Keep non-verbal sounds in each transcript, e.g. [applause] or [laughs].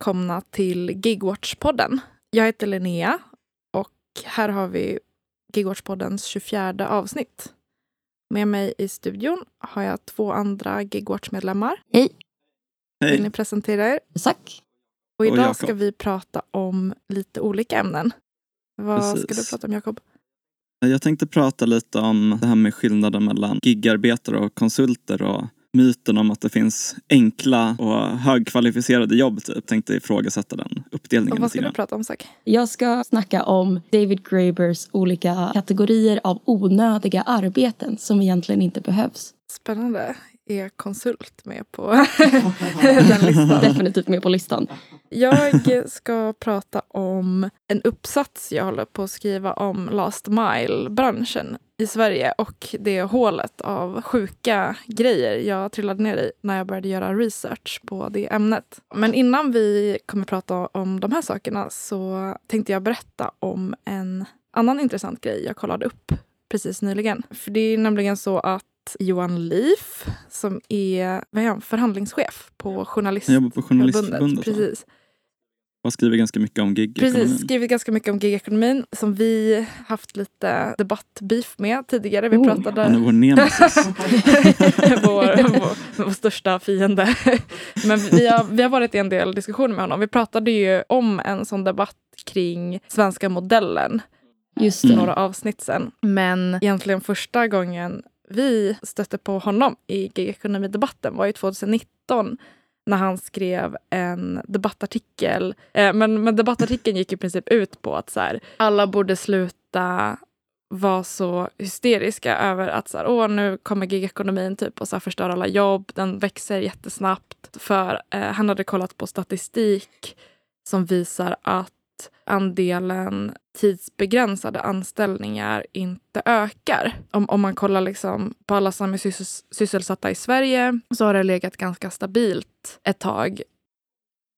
välkomna till Gigwatch-podden. Jag heter Linnea och här har vi Gigwatch-poddens 24 avsnitt. Med mig i studion har jag två andra Gigwatch-medlemmar. Hej. Vill Hej. ni presentera er? Tack. Och Och idag Jakob. ska vi prata om lite olika ämnen. Vad ska du Precis. prata om, Jakob? Jag tänkte prata lite om det här med skillnaden mellan gigarbetare och konsulter och myten om att det finns enkla och högkvalificerade jobb. Typ. Tänkte ifrågasätta den uppdelningen Och vad ska du prata om, Zack? Jag ska snacka om David Grabers olika kategorier av onödiga arbeten som egentligen inte behövs. Spännande. Är konsult med på [laughs] den listan? Definitivt med på listan. Jag ska prata om en uppsats jag håller på att skriva om last mile-branschen i Sverige och det hålet av sjuka grejer jag trillade ner i när jag började göra research på det ämnet. Men innan vi kommer prata om de här sakerna så tänkte jag berätta om en annan intressant grej jag kollade upp precis nyligen. För det är nämligen så att Johan Leif, som är vad är han, förhandlingschef på Journalistförbundet. va? Precis. Och skriver ganska mycket om gigekonomin. Precis, skrivit ganska mycket om gigekonomin som vi haft lite debattbeef med tidigare. Vi Oh. pratade... Han är vår nemesis. [laughs] vår, vår, vår största fiende. Men vi har, vi har varit i en del diskussioner med honom. Vi pratade ju om en sån debatt kring svenska modellen Just det. Mm. några avsnitt sen. Men egentligen första gången vi stötte på honom i gigekonomidebatten var ju 2019 när han skrev en debattartikel. Eh, men, men debattartikeln gick i princip ut på att så här, alla borde sluta vara så hysteriska över att så här, Åh, nu kommer gigekonomin typ och så här, förstör alla jobb. Den växer jättesnabbt. För eh, han hade kollat på statistik som visar att andelen tidsbegränsade anställningar inte ökar. Om, om man kollar liksom på alla som är sys- sysselsatta i Sverige så har det legat ganska stabilt ett tag.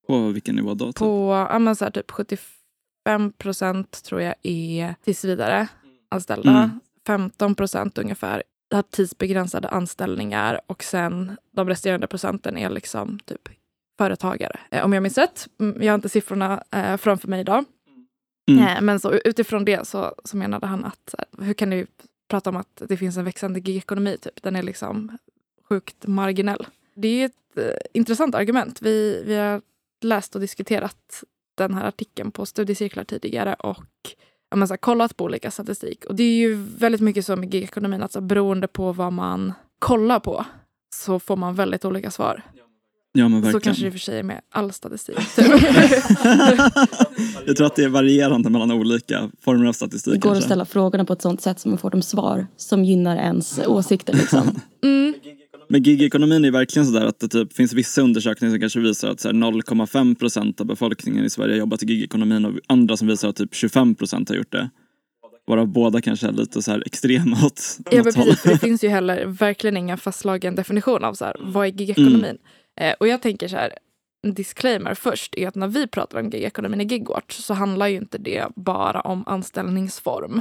På vilken nivå då? Typ? På ja, men så här, typ 75 procent tror jag är tills vidare anställda. Mm. 15 procent ungefär har tidsbegränsade anställningar och sen de resterande procenten är liksom typ företagare. Eh, om jag minns rätt. Mm, Jag har inte siffrorna eh, framför mig idag. Mm. Eh, Men så utifrån det så, så menade han att hur kan ni prata om att det finns en växande gigekonomi? Typ? Den är liksom sjukt marginell. Det är ett eh, intressant argument. Vi, vi har läst och diskuterat den här artikeln på studiecirklar tidigare och ja, men så här, kollat på olika statistik. Och det är ju väldigt mycket så med gigekonomin att så här, beroende på vad man kollar på så får man väldigt olika svar. Ja men Så verkligen. kanske det i och för sig är med all statistik. [laughs] jag tror att det är varierande mellan olika former av statistik. Det går att kanske. ställa frågorna på ett sånt sätt som man får de svar som gynnar ens åsikter. Liksom. mm, [laughs] Men gigekonomin är verkligen sådär att det typ finns vissa undersökningar som kanske visar att så här 0,5 procent av befolkningen i Sverige har jobbat i gigekonomin och andra som visar att typ 25 procent har gjort det. Varav båda kanske är lite så här extrema åt Ja, men precis, för det finns ju heller verkligen ingen fastslagen definition av så här, vad är gigekonomin. Eh, och jag tänker så här, en disclaimer först är att när vi pratar om gigekonomin i Gigwatch så handlar ju inte det bara om anställningsform.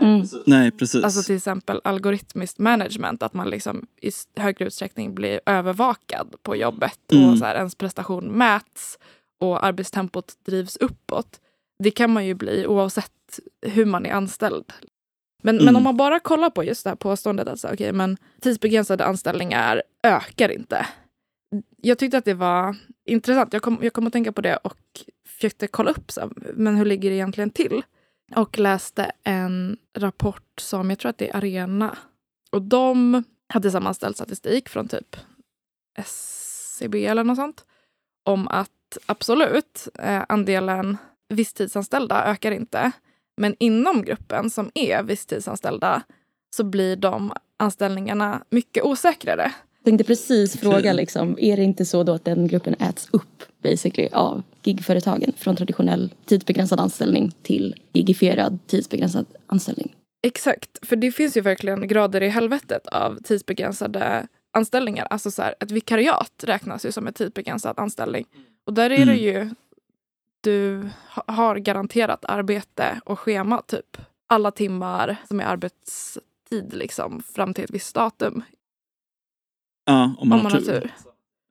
Mm. Nej precis. Alltså till exempel algoritmiskt management, att man liksom i högre utsträckning blir övervakad på jobbet och Mm. så här, ens prestation mäts och arbetstempot drivs uppåt. Det kan man ju bli oavsett hur man är anställd. Men, men Mm. om man bara kollar på just det här påståendet att så, här, okej, men tidsbegränsade anställningar ökar inte. Jag tyckte att det var intressant. Jag kom, jag kom att tänka på det och försökte kolla upp så men hur ligger det egentligen till? och läste en rapport som jag tror att det är Arena. Och de hade sammanställt statistik från typ SCB eller något sånt. Om att absolut, eh, andelen visstidsanställda ökar inte. Men inom gruppen som är visstidsanställda så blir de anställningarna mycket osäkrare. Jag tänkte precis fråga, liksom, är det inte så då att den gruppen äts upp basically av gigföretagen från traditionell tidsbegränsad anställning till gigifierad tidsbegränsad anställning? Exakt, för det finns ju verkligen grader i helvetet av tidsbegränsade anställningar. Alltså så här, ett vikariat räknas ju som en tidsbegränsad anställning. Och där är det Mm. ju, du ha- har garanterat arbete och schema typ. Alla timmar som är arbetstid liksom fram till ett visst datum. Ja, om man, om man har tur.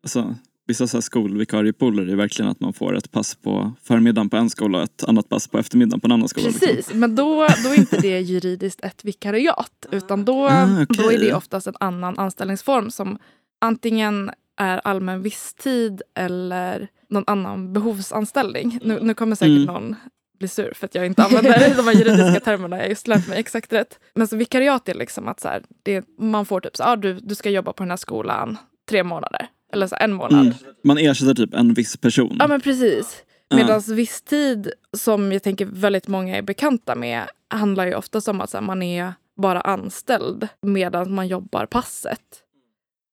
Alltså, vissa så här skolvikariepooler är verkligen att man får ett pass på förmiddagen på en skola och ett annat pass på eftermiddagen på en annan skola. liksom. Precis, men då, då är inte det juridiskt ett vikariat. Utan då, Ah, okej. då är det oftast en annan anställningsform som antingen är allmän visstid eller någon annan behovsanställning. Nu, nu kommer säkert Mm. någon bli sur för att jag inte använder [laughs] de här juridiska termerna. Jag har just lärt mig exakt rätt. Men så vikariat är liksom att så här, det, man får typ så ah, du, du ska jobba på den här skolan tre månader. Eller så en månad. Mm. Man ersätter typ en viss person. Ja men precis. Medan visstid, som jag tänker väldigt många är bekanta med, handlar ju oftast om att så här, man är bara anställd medan man jobbar passet.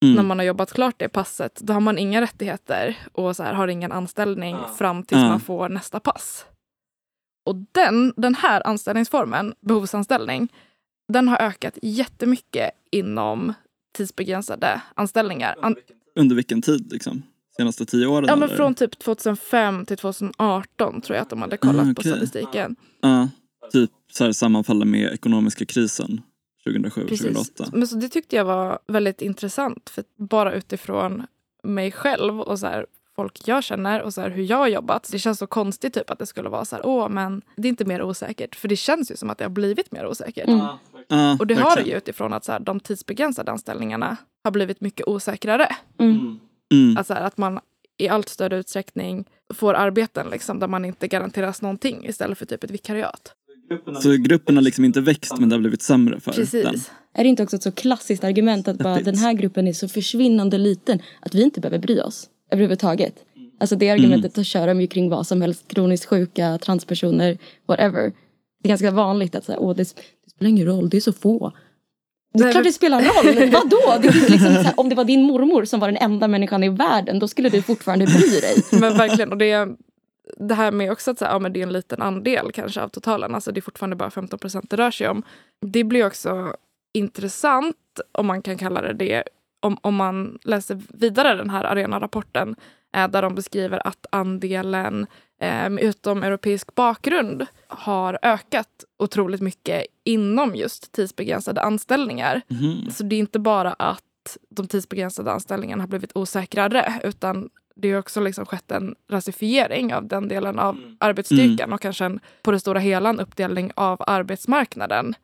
Mm. När man har jobbat klart det passet, då har man inga rättigheter och så här, har ingen anställning fram tills Ja. man får nästa pass. Och den, den här anställningsformen, behovsanställning, den har ökat jättemycket inom tidsbegränsade anställningar. An- Under vilken tid liksom? Senaste tio åren? Ja, men eller? från typ 2005 till 2018 tror jag att de hade kollat Ah, på okej. statistiken. Ja, typ så här sammanfaller med ekonomiska krisen 2007, Precis. 2008. Men så det tyckte jag var väldigt intressant. För bara utifrån mig själv och så här, folk jag känner och så här, hur jag har jobbat. Det känns så konstigt typ att det skulle vara så här, åh men det är inte mer osäkert. För det känns ju som att det har blivit mer osäkert. Mm. Ja, Och det har det ju utifrån att så här, de tidsbegränsade anställningarna har blivit mycket osäkrare. Mm. Mm. Att, så här, att man i allt större utsträckning får arbeten liksom, där man inte garanteras någonting istället för typ ett vikariat. Så gruppen har liksom inte växt men det har blivit sämre för den. Precis. Är det inte också ett så klassiskt argument att bara den här gruppen är så försvinnande liten att vi inte behöver bry oss överhuvudtaget? Alltså det argumentet mm. kör de ju kring vad som helst, kroniskt sjuka, transpersoner, whatever. Det är ganska vanligt att säga, åh det, det spelar ingen roll, det är så få. Det är klart det spelar roll, [laughs] vadå? Det är liksom så här, om det var din mormor som var den enda människan i världen då skulle du fortfarande bry dig. Men verkligen. Och det, det här med också att så här, ja, men det är en liten andel kanske av totalen. Alltså det är fortfarande bara 15 procent det rör sig om. Det blir också intressant, om man kan kalla det det, om, om man läser vidare den här arenarapporten eh, där de beskriver att andelen eh, med utomeuropeisk bakgrund har ökat otroligt mycket inom just tidsbegränsade anställningar. Mhm. Så det är inte bara att de tidsbegränsade anställningarna har blivit osäkrare utan det har också liksom skett en rasifiering av den delen av arbetsstyrkan och kanske en, på det stora hela en uppdelning av arbetsmarknaden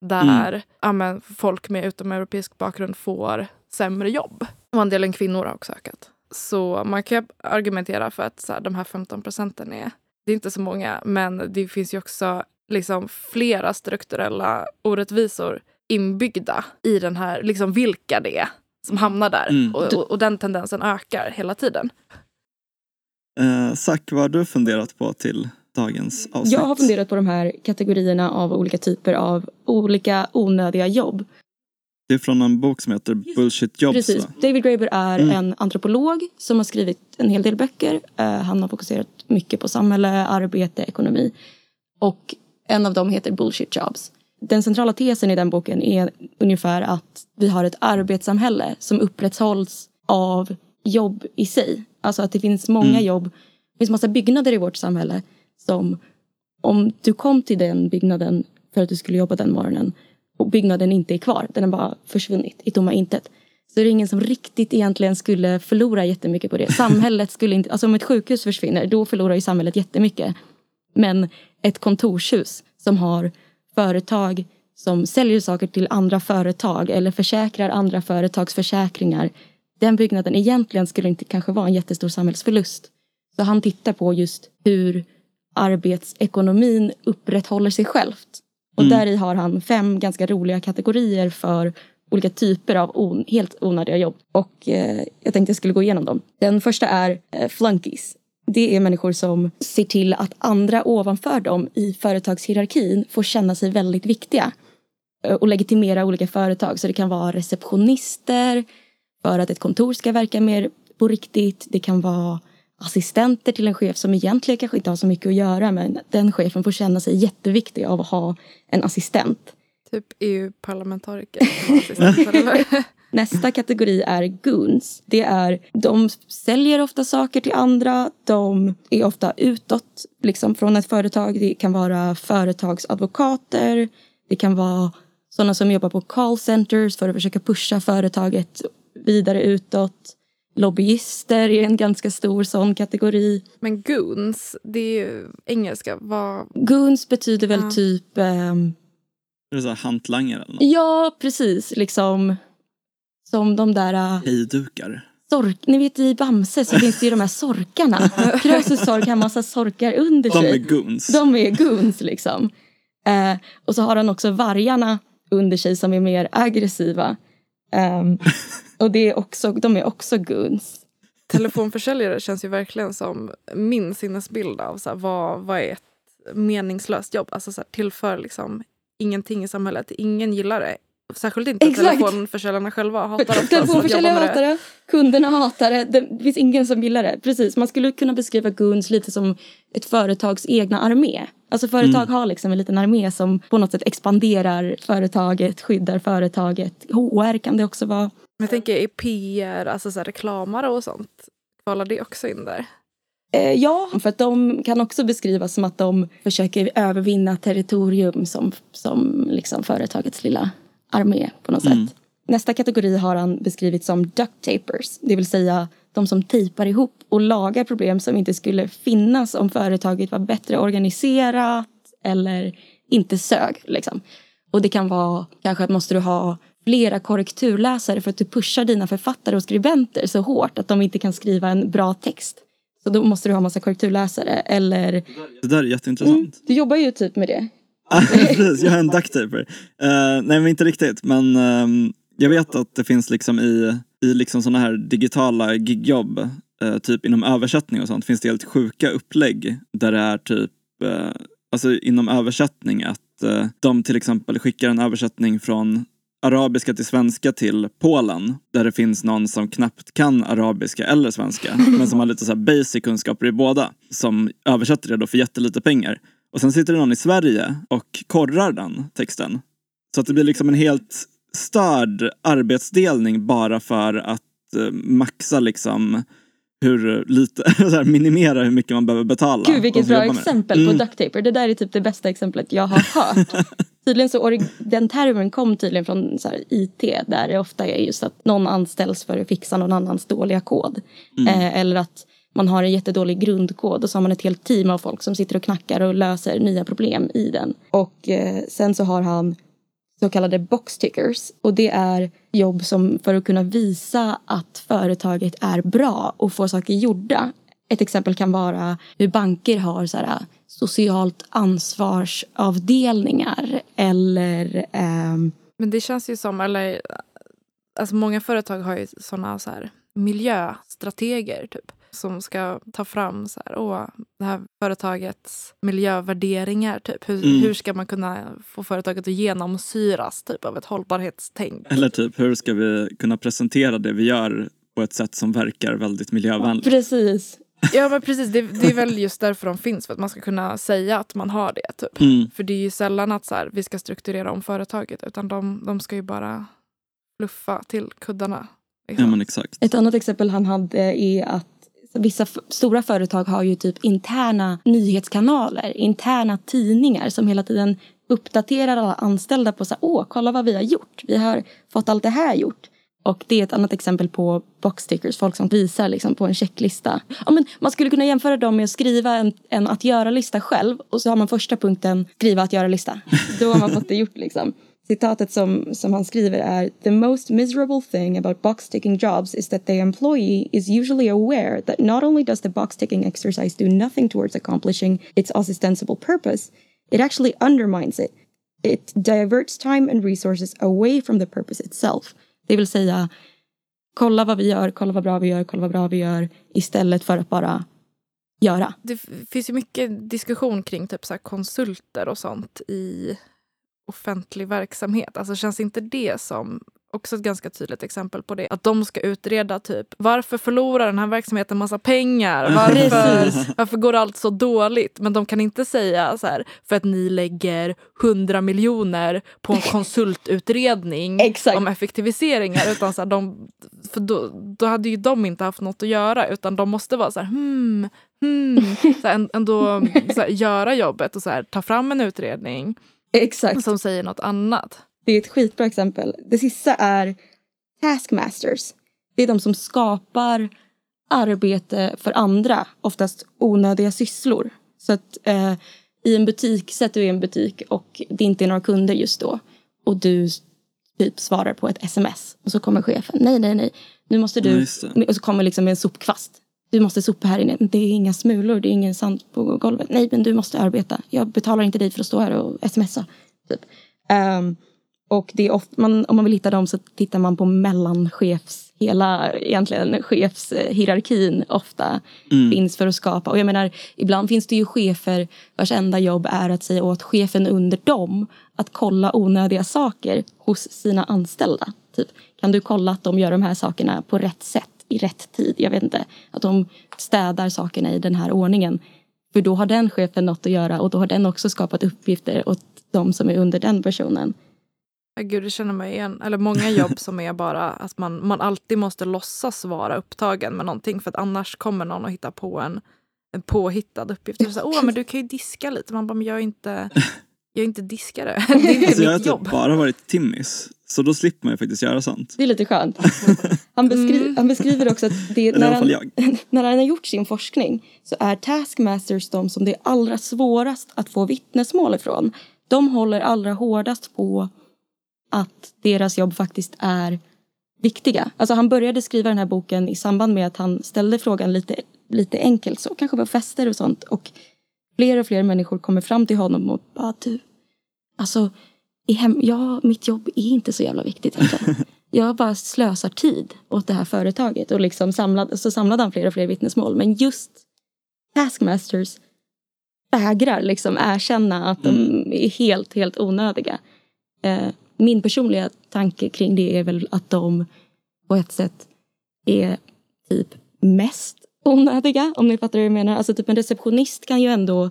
där ja, men, folk med utomeuropeisk bakgrund får sämre jobb. Och andelen kvinnor har också ökat. Så man kan argumentera för att så här, de här 15 procenten är, det är inte så många, men det finns ju också liksom flera strukturella orättvisor inbyggda i den här, liksom vilka det är som hamnar där. Mm. Och, och, och den tendensen ökar hela tiden. Eh, Zack, vad har du funderat på till dagens avsnitt? Jag har funderat på de här kategorierna av olika typer av olika onödiga jobb. Det är från en bok som heter Bullshit Jobs Precis. David Graeber är Mm. en antropolog som har skrivit en hel del böcker. Eh, han har fokuserat mycket på samhälle, arbete, ekonomi. Och en av dem heter Bullshit Jobs. Den centrala tesen i den boken är ungefär att vi har ett arbetssamhälle som upprätthålls av jobb i sig. Alltså att det finns många Mm. jobb. Det finns massa byggnader i vårt samhälle som om du kom till den byggnaden för att du skulle jobba den morgonen och byggnaden inte är kvar, den har bara försvunnit i tomma intet. Så det är ingen som riktigt egentligen skulle förlora jättemycket på det. Samhället skulle inte, alltså om ett sjukhus försvinner, då förlorar ju samhället jättemycket. Men ett kontorshus som har företag som säljer saker till andra företag eller försäkrar andra företags försäkringar. Den byggnaden egentligen skulle inte kanske vara en jättestor samhällsförlust. Så han tittar på just hur arbetsekonomin upprätthåller sig självt. Och Mm. där i har han fem ganska roliga kategorier för olika typer av on, helt onödiga jobb. Och eh, jag tänkte jag skulle gå igenom dem. Den första är eh, flunkies. Det är människor som ser till att andra ovanför dem i företagshierarkin får känna sig väldigt viktiga. Eh, Och legitimera olika företag. Så det kan vara receptionister för att ett kontor ska verka mer på riktigt. Det kan vara assistenter till en chef som egentligen kanske inte har så mycket att göra men den chefen får känna sig jätteviktig av att ha en assistent. Typ EU-parlamentariker. [laughs] Nästa kategori är goons. Det är, de säljer ofta saker till andra. De är ofta utåt liksom från ett företag. Det kan vara företagsadvokater. Det kan vara sådana som jobbar på call centers för att försöka pusha företaget vidare utåt. Lobbyister är en ganska stor sån kategori. Men goons, det är ju engelska. Vad... Goons betyder väl Ja. typ... ehm, Är det så här hantlangare eller något? ja, precis. Liksom som de där... Uh, Hejdukar. sork, ni vet i Bamse så finns det ju de här sorkarna. [laughs] Krösus sork har en massa sorkar under De sig. är goons. De är goons liksom. Eh, och så har han också vargarna under sig som är mer aggressiva. Ehm, [laughs] och det är också, de är också goons. Telefonförsäljare känns ju verkligen som min sinnesbild av så här, vad, vad är ett meningslöst jobb. Alltså så här, tillför liksom ingenting i samhället. Ingen gillar det. Särskilt inte Exakt. telefonförsäljarna själva hatar Telefonförsäljare hatar det. kunderna hatar det. Det finns ingen som gillar det. Precis, man skulle kunna beskriva goons lite som ett företags egna armé. Alltså företag har liksom en liten armé som på något sätt expanderar företaget, skyddar företaget. HR kan det också vara. Men jag tänker i PR, alltså så här, reklamare och sånt. Kvalar det också in där? Eh, ja, för att de kan också beskrivas som att de försöker övervinna territorium som, som liksom företagets lilla armé på något Mm. sätt. Nästa kategori har han beskrivit som duct tapers, det vill säga de som tejpar ihop och lagar problem som inte skulle finnas om företaget var bättre organiserat eller inte sög. Liksom. Och det kan vara kanske att måste du ha flera korrekturläsare för att du pushar dina författare och skribenter så hårt att de inte kan skriva en bra text. Så då måste du ha massa korrekturläsare eller Det där är jätteintressant. mm, du jobbar ju typ med det. [laughs] Precis, jag är en ducktaper. Uh, nej men inte riktigt men ehm, jag vet att det finns liksom i, i liksom sådana här digitala gigjobb, eh, typ inom översättning och sånt, finns det helt sjuka upplägg där det är typ, eh, alltså inom översättning att eh, de till exempel skickar en översättning från arabiska till svenska till Polen där det finns någon som knappt kan arabiska eller svenska [laughs] men som har lite så här basic kunskaper i båda som översätter det då för jättelite pengar. Och sen sitter det någon i Sverige och korrar den texten. Så att det blir liksom en helt störd arbetsdelning bara för att eh, maxa liksom hur lite, [laughs] så här, minimera hur mycket man behöver betala. Gud vilket bra exempel Mm. på duct taper. Det där är typ det bästa exemplet jag har hört. [laughs] tydligen så, den termen kom tydligen från så här, IT där det ofta är just att någon anställs för att fixa någon annans dåliga kod. Eh, eller att man har en jättedålig grundkod och så har man ett helt team av folk som sitter och knackar och löser nya problem i den. Och eh, sen så har han så kallade box tickers. Och det är jobb som för att kunna visa att företaget är bra och får saker gjorda. Ett exempel kan vara hur banker har så här, äh, socialt ansvarsavdelningar eller ehm, Men det känns ju som, eller äh, alltså många företag har ju såna så här miljöstrateger typ. Som ska ta fram så här, åh, det här företagets miljövärderingar. Typ. Hur, Mm. hur ska man kunna få företaget att genomsyras typ, av ett hållbarhetstänk? Eller typ, hur ska vi kunna presentera det vi gör på ett sätt som verkar väldigt miljövänligt? precis. Ja men precis, det, det är väl just därför de finns. För att man ska kunna säga att man har det. Typ. Mm. För det är ju sällan att så här, vi ska strukturera om företaget. Utan de, de ska ju bara fluffa till kuddarna. liksom. Ja men exakt. Ett annat exempel han hade är att vissa stora företag har ju typ interna nyhetskanaler, interna tidningar som hela tiden uppdaterar alla anställda på så här, åh, kolla vad vi har gjort. Vi har fått allt det här gjort. Och det är ett annat exempel på boxstickers, folk som visar liksom på en checklista. Ja, men man skulle kunna jämföra dem med att skriva en, en att göra-lista själv och så har man första punkten skriva att göra-lista. [laughs] Då har man fått det gjort liksom. Citatet som, som han skriver är The most miserable thing about box ticking jobs is that the employee is usually aware that not only does the box ticking exercise do nothing towards accomplishing its ostensible purpose, it actually undermines it. It diverts time and resources away from the purpose itself. Det vill säga, kolla vad vi gör, kolla vad bra vi gör, kolla vad bra vi gör istället för att bara göra. Det finns ju mycket diskussion kring typ så här konsulter och sånt i offentlig verksamhet. Alltså känns inte det som också ett ganska tydligt exempel på det? Att de ska utreda typ varför förlorar den här verksamheten massa pengar? [laughs] Varför, varför går allt så dåligt? Men de kan inte säga så här för att ni lägger 100 miljoner på en [laughs] konsultutredning om effektiviseringar. Utan så här, de, för då, då hade ju de inte haft något att göra utan de måste vara så här hmm, hmm, [laughs] så här, ändå så här, göra jobbet och så här, ta fram en utredning Exakt. som säger något annat. Det är ett skitbra exempel. Det sista är taskmasters. det är de som skapar arbete för andra, oftast onödiga sysslor. Så att eh, i en butik, sätter du i en butik och det inte är några kunder just då och du typ svarar på ett sms och så kommer chefen, nej, nej, nej, nu måste du, och så kommer liksom en sopkvast. Du måste sopa här inne. Det är inga smulor, det är ingen sand på golvet. Nej, men du måste arbeta. Jag betalar inte dig för att stå här och smsa. Typ. Ehm, och det är ofta, man, om man vill hitta dem så tittar man på mellanchefs, hela egentligen chefshierarkin ofta finns för att skapa. Och jag menar, ibland finns det ju chefer vars enda jobb är att säga åt chefen under dem att kolla onödiga saker hos sina anställda. Typ, kan du kolla att de gör de här sakerna på rätt sätt i rätt tid? Jag vet inte. Att de städar sakerna i den här ordningen. För då har den chefen något att göra och då har den också skapat uppgifter åt de som är under den personen. Ja, Gud, det känner mig igen. Eller många jobb [laughs] som är bara att man, man alltid måste låtsas vara upptagen med någonting för att annars kommer någon att hitta på en, en påhittad uppgift. Så, Åh, men du kan ju diska lite. Man bara, men jag är inte, [laughs] jag är inte diskare. [laughs] Det är inte Alltså jag har mitt typ jobb. bara varit timmis. Så då slipper man ju faktiskt göra sånt. Det är lite skönt. [laughs] Han, beskri- han beskriver också att det, [laughs] när, han, när han har gjort sin forskning så är taskmasters de som det är allra svårast att få vittnesmål ifrån. De håller allra hårdast på att deras jobb faktiskt är viktiga. Alltså han började skriva den här boken i samband med att han ställde frågan lite, lite enkelt så, kanske på fester och sånt. Och fler och fler människor kommer fram till honom och bara du, alltså i hem, ja, mitt jobb är inte så jävla viktigt egentligen. [laughs] Jag bara slösar tid åt det här företaget och liksom samlade, så samlade han fler och fler vittnesmål. Men just Taskmasters vägrar liksom erkänna att de är helt, helt onödiga. Eh, min personliga tanke kring det är väl att de på ett sätt är typ mest onödiga, om ni fattar vad jag menar. Alltså typ en receptionist kan ju ändå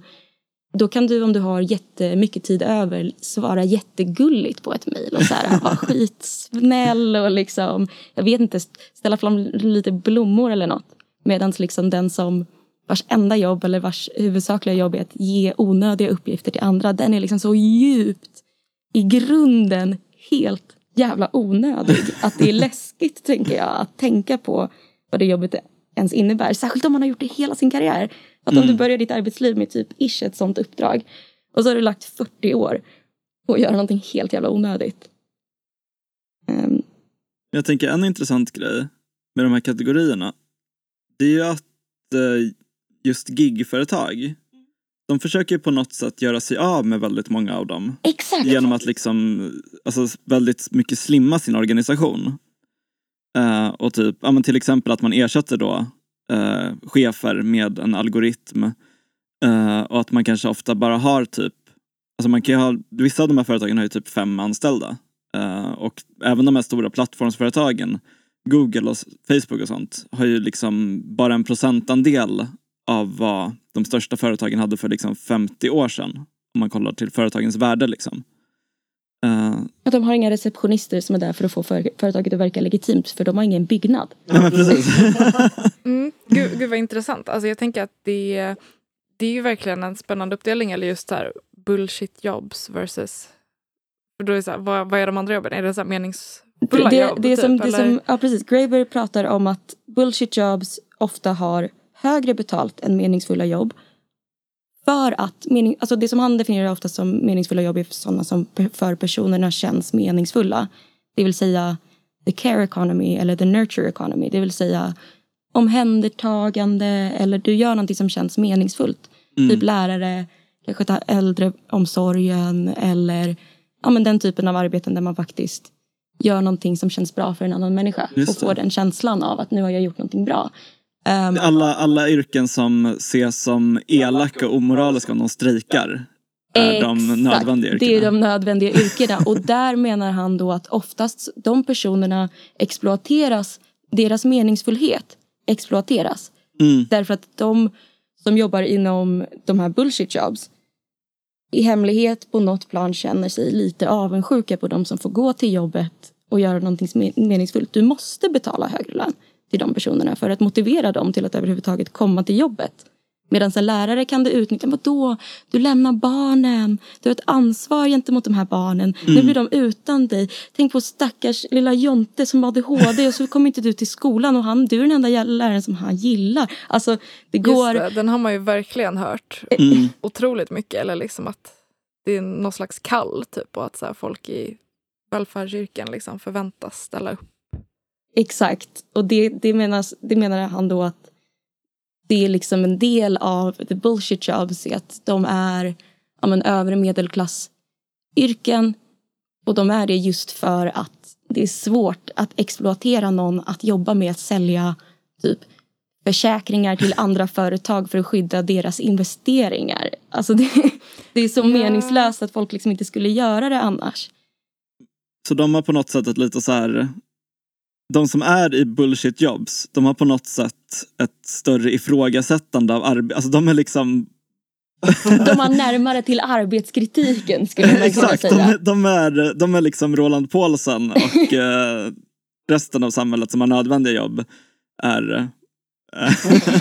då kan du om du har jättemycket tid över svara jättegulligt på ett mejl och så här, [laughs] vara skitsnäll och liksom, jag vet inte, ställa fram lite blommor eller något. Medan liksom den som vars enda jobb eller vars huvudsakliga jobb är att ge onödiga uppgifter till andra, den är liksom så djupt i grunden helt jävla onödig. Att det är [laughs] läskigt, tänker jag, att tänka på vad det jobbet ens innebär. Särskilt om man har gjort det hela sin karriär. Att om du börjar ditt arbetsliv med typ ish ett sånt uppdrag och så har du lagt 40 år på att göra någonting helt jävla onödigt. Ehm, Jag tänker en intressant grej med de här kategorierna. Det är ju att eh, just gigföretag, de försöker på något sätt göra sig av med väldigt många av dem. exakt! Genom att liksom, alltså väldigt mycket slimma sin organisation. Eh, och typ, ja men till exempel att man ersätter då eh, chefer med en algoritm. Eh, och att man kanske ofta bara har typ, alltså man kan ha, vissa av de här företagen har ju typ fem anställda. Eh, och även de här stora plattformsföretagen, Google och Facebook och sånt, har ju liksom bara en procentandel av vad de största företagen hade för liksom 50 år sedan. Om man kollar till företagens värde liksom. Eh, Att de har inga receptionister som är där för att få för, företaget att verka legitimt för de har ingen byggnad. [laughs] ja men precis. [laughs] Mm, gud, gud vad intressant. Alltså jag tänker att det, det är ju verkligen en spännande uppdelning. Eller just här bullshit jobs versus... För då är det så här, vad, vad är de andra jobben? Är det så här meningsfulla det, jobb? det, är typ, som, det som, ja precis, Graeber pratar om att bullshit jobs ofta har högre betalt än meningsfulla jobb. För att, mening, alltså det som han definierar ofta som meningsfulla jobb är sådana som för personerna känns meningsfulla. Det vill säga the care economy eller the nurture economy. Det vill säga omhändertagande eller du gör någonting som känns meningsfullt. Typ lärare, kanske ta äldreomsorgen eller ja, men den typen av arbeten där man faktiskt gör någonting som känns bra för en annan människa Just och får det. den känslan av att nu har jag gjort någonting bra. Ehm, Alla, alla yrken som ses som elaka och omoraliska om de strejkar är de nödvändiga yrkena. Det är de nödvändiga yrkena. Och där menar han då att oftast de personerna exploateras, deras meningsfullhet exploateras. Mm. Därför att de som jobbar inom de här bullshit jobs i hemlighet på något plan känner sig lite avundsjuka på de som får gå till jobbet och göra någonting meningsfullt. Du måste betala högre lön till de personerna för att motivera dem till att överhuvudtaget komma till jobbet. Medan en lärare kan du utnyttja. Vadå? Du lämnar barnen. Du har ett ansvar gentemot de här barnen. Nu Mm. blir de utan dig. Tänk på stackars lilla Jonte som har ADHD och så kommer inte du till skolan och han, du är den enda läraren som han gillar. Alltså det går... Just det, den har man ju verkligen hört Mm. otroligt mycket. Eller liksom att det är någon slags kall typ och att så här, folk i välfärdsyrken liksom förväntas ställa upp. Exakt. Och det, det, menas, det menar han då att det är liksom en del av the bullshit jobs att de är ja, men, övre medelklassyrken och de är det just för att det är svårt att exploatera någon att jobba med att sälja typ försäkringar till andra företag för att skydda deras investeringar. Alltså det, det är så meningslöst att folk liksom inte skulle göra det annars. Så de har på något sätt ett lite så här... De som är i bullshit jobs, de har på något sätt ett större ifrågasättande av arbete. Alltså de är liksom... [laughs] De har närmare till arbetskritiken skulle man kunna Exakt, de, säga. är- de, är, de är liksom Roland Paulsen och [laughs] eh, resten av samhället som har nödvändiga jobb är... eh,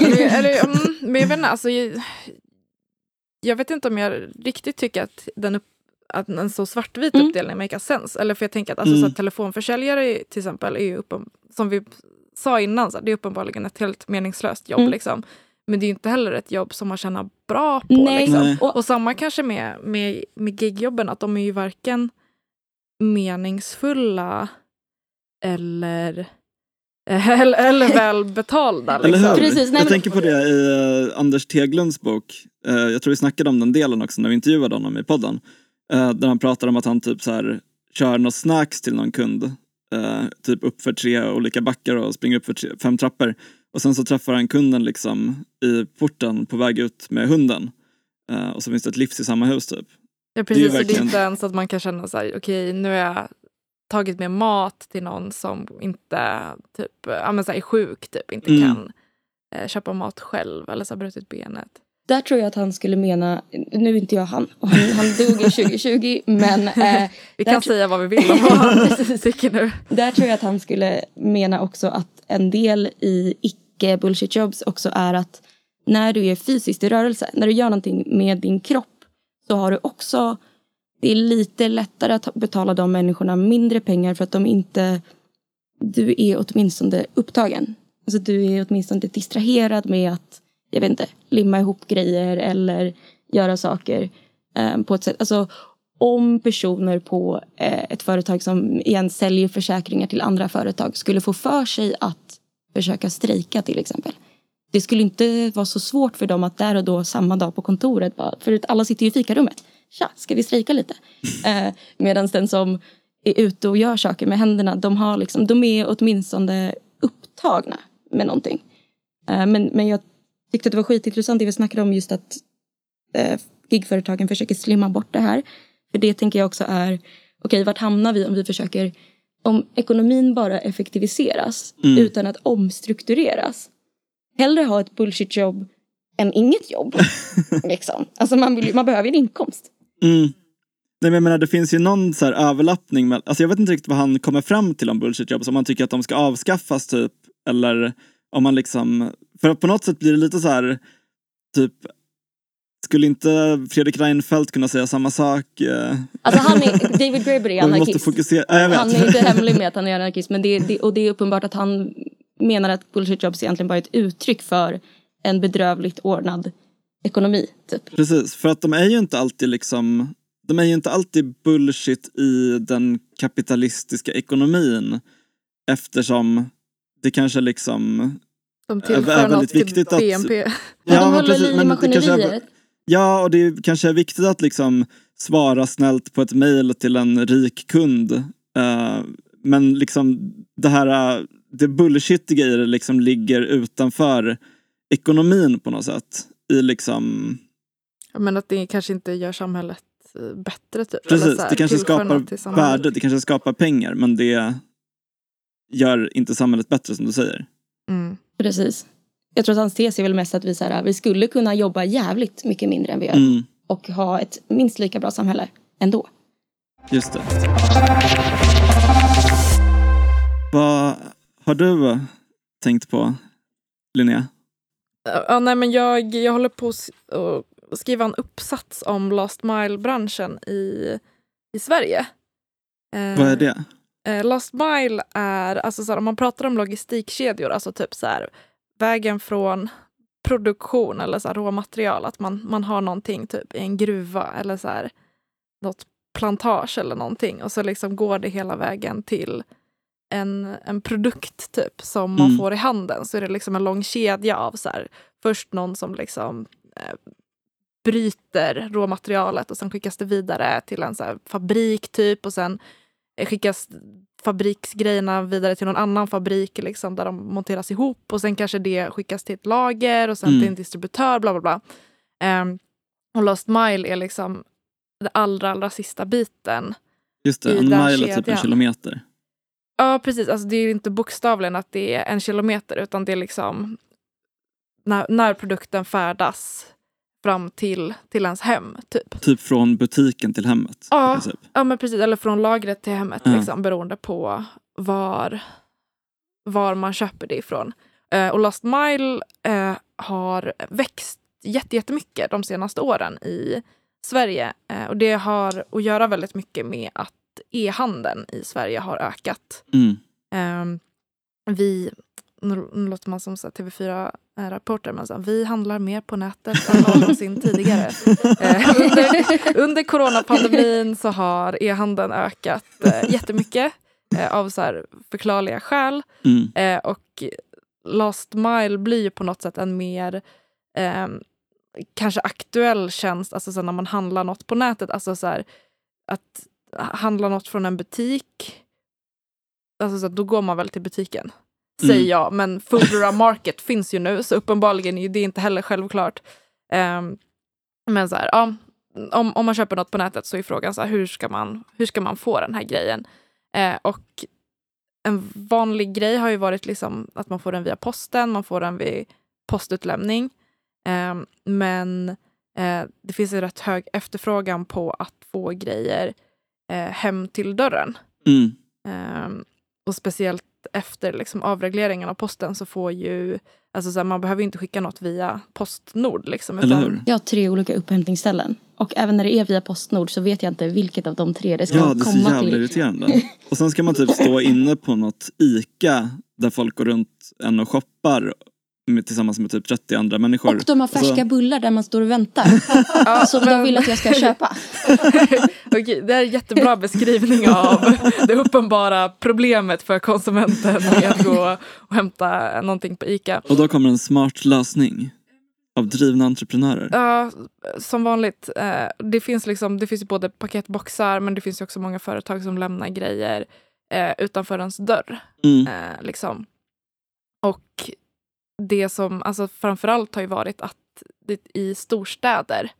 Men, [laughs] eller, mm, men jag vet inte, alltså, jag, jag vet inte om jag riktigt tycker att, den upp, att en så svartvit Mm. uppdelning makes sense. Eller för jag tänker att alltså, Mm. så att telefonförsäljare till exempel är ju uppen, som vi sa innan, så här, det är uppenbarligen ett helt meningslöst jobb. Mm. Liksom. Men det är ju inte heller ett jobb som man tjänar bra på. Nej. Liksom. Nej. Och, Och samma kanske med, med, med gigjobben, att de är ju varken meningsfulla eller, [laughs] eller, eller [laughs] välbetalda. Eller Liksom. hur? Precis, nej, jag men- tänker på det i eh, Anders Teglunds bok. Eh, jag tror vi snackade om den delen också när vi intervjuade honom i podden. Uh, där han pratar om att han typ så här kör något snacks till någon kund. eh, typ upp för tre olika backar och springer upp för tre, fem trappor. Och sen så träffar han kunden liksom i porten på väg ut med hunden. Eh, och så finns det ett livs i samma hus typ. Ja, Det är precis. Det är, verkligen- inte ens att man kan känna så här, okej nu har jag tagit med mat till någon som inte typ, ja, men så här, är sjuk, typ, inte Mm. kan eh, köpa mat själv eller så har brutit benet. Där tror jag att han skulle mena, nu är inte jag han, han, han dog ju 2020, [laughs] men eh, Vi kan säga vad vi vill om [laughs] [laughs] nu. där tror jag att han skulle mena också att en del i icke bullshit jobs också är att när du är fysiskt i rörelse, när du gör någonting med din kropp så har du också, det är lite lättare att betala de människorna mindre pengar för att de inte, du är åtminstone upptagen. Alltså du är åtminstone distraherad med att, jag vet inte, limma ihop grejer eller göra saker eh, på ett sätt. Alltså om personer på eh, ett företag som igen säljer försäkringar till andra företag skulle få för sig att försöka strejka till exempel. Det skulle inte vara så svårt för dem att där och då samma dag på kontoret bara, för alla sitter ju i fikarummet. Tja, ska vi strejka lite? Eh, Medan den som är ute och gör saker med händerna, de, har liksom, de är åtminstone upptagna med någonting. Eh, men, men jag tyckte att det var skitintressant det vi snackade om just att eh, gigföretagen försöker slimma bort det här. För det tänker jag också är, okej vart hamnar vi om vi försöker, om ekonomin bara effektiviseras Mm. utan att omstruktureras. Hellre ha ett bullshit jobb än inget jobb. [laughs] liksom. Alltså man, vill, man behöver ju en inkomst. Mm. Nej, men jag menar, det finns ju någon så här överlappning. Med, alltså jag vet inte riktigt vad han kommer fram till om bullshit jobs. Om man tycker att de ska avskaffas typ. Eller om man liksom... För på något sätt blir det lite så här typ skulle inte Fredrik Reinfeldt kunna säga samma sak? Eh, Alltså han är, [laughs] David Graeber är man måste anarkist. fokusera. Ja, jag vet. Han är inte hemlig med att han är anarkist. Men det, det, och det är uppenbart att han menar att bullshit jobs egentligen bara är ett uttryck för en bedrövligt ordnad ekonomi. Typ. Precis, för att de är ju inte alltid liksom de är ju inte alltid bullshit i den kapitalistiska ekonomin eftersom det kanske liksom De är tillför väldigt något till viktigt att- BNP. Ja, [laughs] de håller precis, men det kanske är-. Ja, och det är- kanske är viktigt att liksom svara snällt på ett mejl till en rik kund. Eh, men liksom det här, eh, det bullshitiga i det liksom ligger utanför ekonomin på något sätt. I liksom, Men att det kanske inte gör samhället eh, bättre. Typ. precis, här, det kanske skapar värde, det kanske skapar pengar men det gör inte samhället bättre som du säger. Mm. Precis. Jag tror att hans tes är väl mest att vi, så här, vi skulle kunna jobba jävligt mycket mindre än vi gör. Mm, Och ha ett minst lika bra samhälle ändå. just det. Vad har du tänkt på, Linnea? Ja, nej, men jag, jag håller på att skriva en uppsats om last mile-branschen i, i Sverige. Vad är det? Eh, last mile är, alltså så här, om man pratar om logistikkedjor, alltså typ så här, vägen från produktion eller så här, råmaterial, att man, man har någonting typ i en gruva eller så här, något plantage eller någonting och så liksom går det hela vägen till en, en produkt typ som man Mm. får i handen så är det liksom en lång kedja av så här, först någon som liksom eh, bryter råmaterialet och sen skickas det vidare till en så fabrik typ och sen skickas fabriksgrejerna vidare till någon annan fabrik liksom, där de monteras ihop och sen kanske det skickas till ett lager och sen Mm. till en distributör. bla bla bla. Ehm, och Last Mile är liksom den allra, allra sista biten. Just det, en mile är typ en kilometer. Ja, precis. Alltså, det är inte bokstavligen att det är en kilometer utan det är liksom när, när produkten färdas fram till, till ens hem. Typ. Typ från butiken till hemmet. Ja. Ja, men precis. Eller från lagret till hemmet, Ja. liksom, beroende på var, var man köper det ifrån. Eh, och Last Mile eh, har växt jätte- jättemycket de senaste åren i Sverige. Eh, och det har att göra väldigt mycket med att e-handeln i Sverige har ökat. Mm. Ehm, vi, nu, låter man som så här TV4-rapporter, men så här, vi handlar mer på nätet än någonsin tidigare. [laughs] Eh, under, under coronapandemin så har e-handeln ökat eh, jättemycket eh, av så här förklarliga skäl. Mm. Eh, och Last Mile blir ju på något sätt en mer eh, kanske aktuell tjänst, alltså så när man handlar något på nätet. Alltså så här, att handla något från en butik, alltså så här, då går man väl till butiken. Säger Mm. jag, men Foodora [laughs] Market finns ju nu så uppenbarligen är det inte heller självklart. Ehm, men så här, ja, om, om man köper något på nätet så är frågan så här, hur, ska man, hur ska man få den här grejen? Eh, och en vanlig grej har ju varit liksom att man får den via posten, man får den vid postutlämning. Eh, men eh, det finns en rätt hög efterfrågan på att få grejer eh, hem till dörren. Mm. Eh, och speciellt efter liksom, avregleringen av posten så får ju, alltså så här, man behöver ju inte skicka något via Postnord. Liksom, Eller utan- hur? Jag har tre olika upphämtningsställen. Och även när det är via Postnord så vet jag inte vilket av de tre det ska Ja, det är så komma jävla till. irriterande. [laughs] Och sen ska man typ stå inne på något ICA där folk går runt en och shoppar med, tillsammans med typ 30 andra människor. Och de har färska Alltså, bullar där man står och väntar. [laughs] Som de vill att jag ska köpa. [laughs] Okej, det är en jättebra beskrivning av det uppenbara problemet för konsumenten med att gå och hämta någonting på ICA. och då kommer en smart lösning av drivna entreprenörer. Ja, som vanligt. Eh, det, finns liksom, det finns ju både paketboxar men det finns också många företag som lämnar grejer eh, utanför ens dörr. Mm. Eh, liksom. Och det som alltså framförallt har ju varit att det i storstäder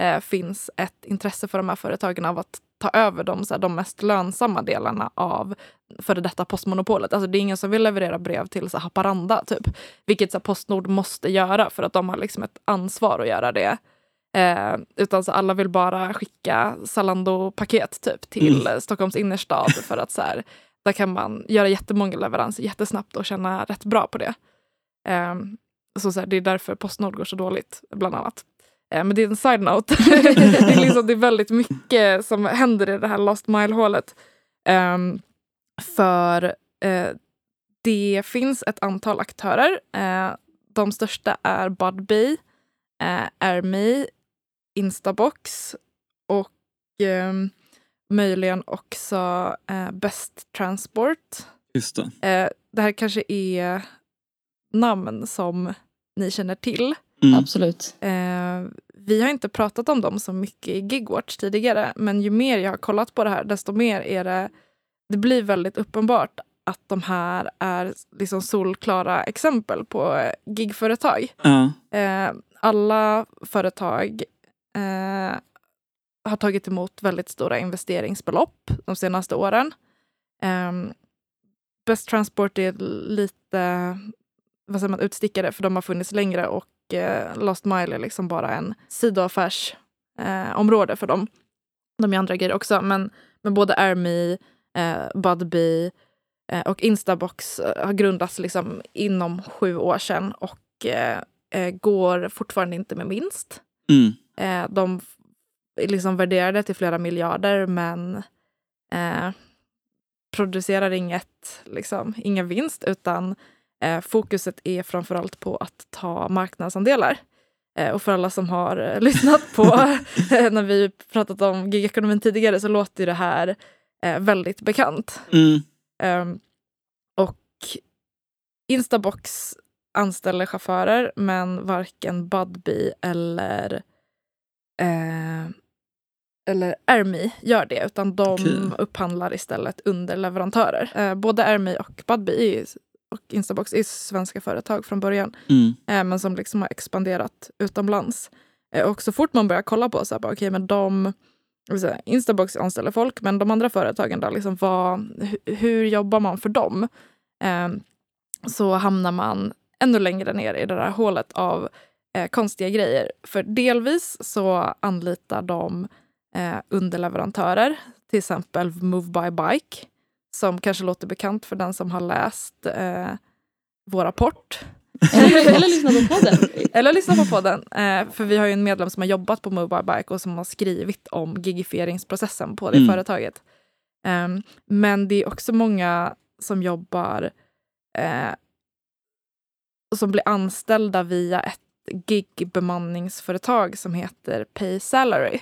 eh, finns ett intresse för de här företagen av att ta över de, så här, de mest lönsamma delarna av före detta postmonopolet. Alltså det är ingen som vill leverera brev till så här, Haparanda, typ. Vilket så här, Postnord måste göra för att de har liksom ett ansvar att göra det. Eh, utan så alla vill bara skicka Zalando-paket typ till Mm. Stockholms innerstad [laughs] för att så här, där kan man göra jättemånga leveranser jättesnabbt och tjäna rätt bra på det. Eh, så, så här, det är därför Postnord går så dåligt, bland annat. Eh, men det är en side-note. [laughs] det, är liksom, det är väldigt mycket som händer i det här Lost Mile-hålet. Ehm, för eh, det finns ett antal aktörer. Eh, de största är Budbee, eh, Airme, Instabox och ehm, möjligen också eh, Best Transport. Just det. Det här kanske är namn som ni känner till. Mm. Absolut. Eh, vi har inte pratat om dem så mycket i Gigwatch tidigare men ju mer jag har kollat på det här desto mer är det det blir väldigt uppenbart att de här är liksom solklara exempel på gigföretag. Ja. Eh, alla företag eh, har tagit emot väldigt stora investeringsbelopp de senaste åren. Eh, Best Transport är lite vad säger man, utstickare för de har funnits längre och eh, Last Mile är liksom bara en sidoaffärsområde eh, för dem. De är andra grejer också, men, men både Airme, eh, Budbee eh, och Instabox eh, har grundats liksom inom sju år sedan och eh, eh, går fortfarande inte med vinst. Mm. De f- liksom värderade till flera miljarder men producerar inget, liksom, ingen vinst utan eh, fokuset är framförallt på att ta marknadsandelar. Eh, och för alla som har eh, [laughs] lyssnat på när vi pratat om gigekonomin tidigare så låter det här väldigt bekant. Mm. Ehm, och Instabox anställer chaufförer men varken Budbee eller eller Ermi gör det utan de Okej. upphandlar istället underleverantörer. Eh, både Ermi och Budbee är och Instabox är svenska företag från början Mm. eh, men som liksom har expanderat utomlands. Eh, och så fort man börjar kolla på så här, bara, okej, men de säga, Instabox anställer folk, men de andra företagen då, liksom, vad, hu- hur jobbar man för dem? Eh, så hamnar man ännu längre ner i det där hålet av eh, konstiga grejer. För delvis så anlitar de eh, underleverantörer, till exempel Move by Bike, som kanske låter bekant för den som har läst eh, vår rapport. [laughs] Eller, eller lyssna på podden. [laughs] Eller lyssna på podden. Eh, för vi har ju en medlem som har jobbat på by Bike och som har skrivit om gigifieringsprocessen på det Mm. företaget. Ehm, men det är också många som jobbar eh, och som blir anställda via ett gig-bemanningsföretag som heter Pay Salary.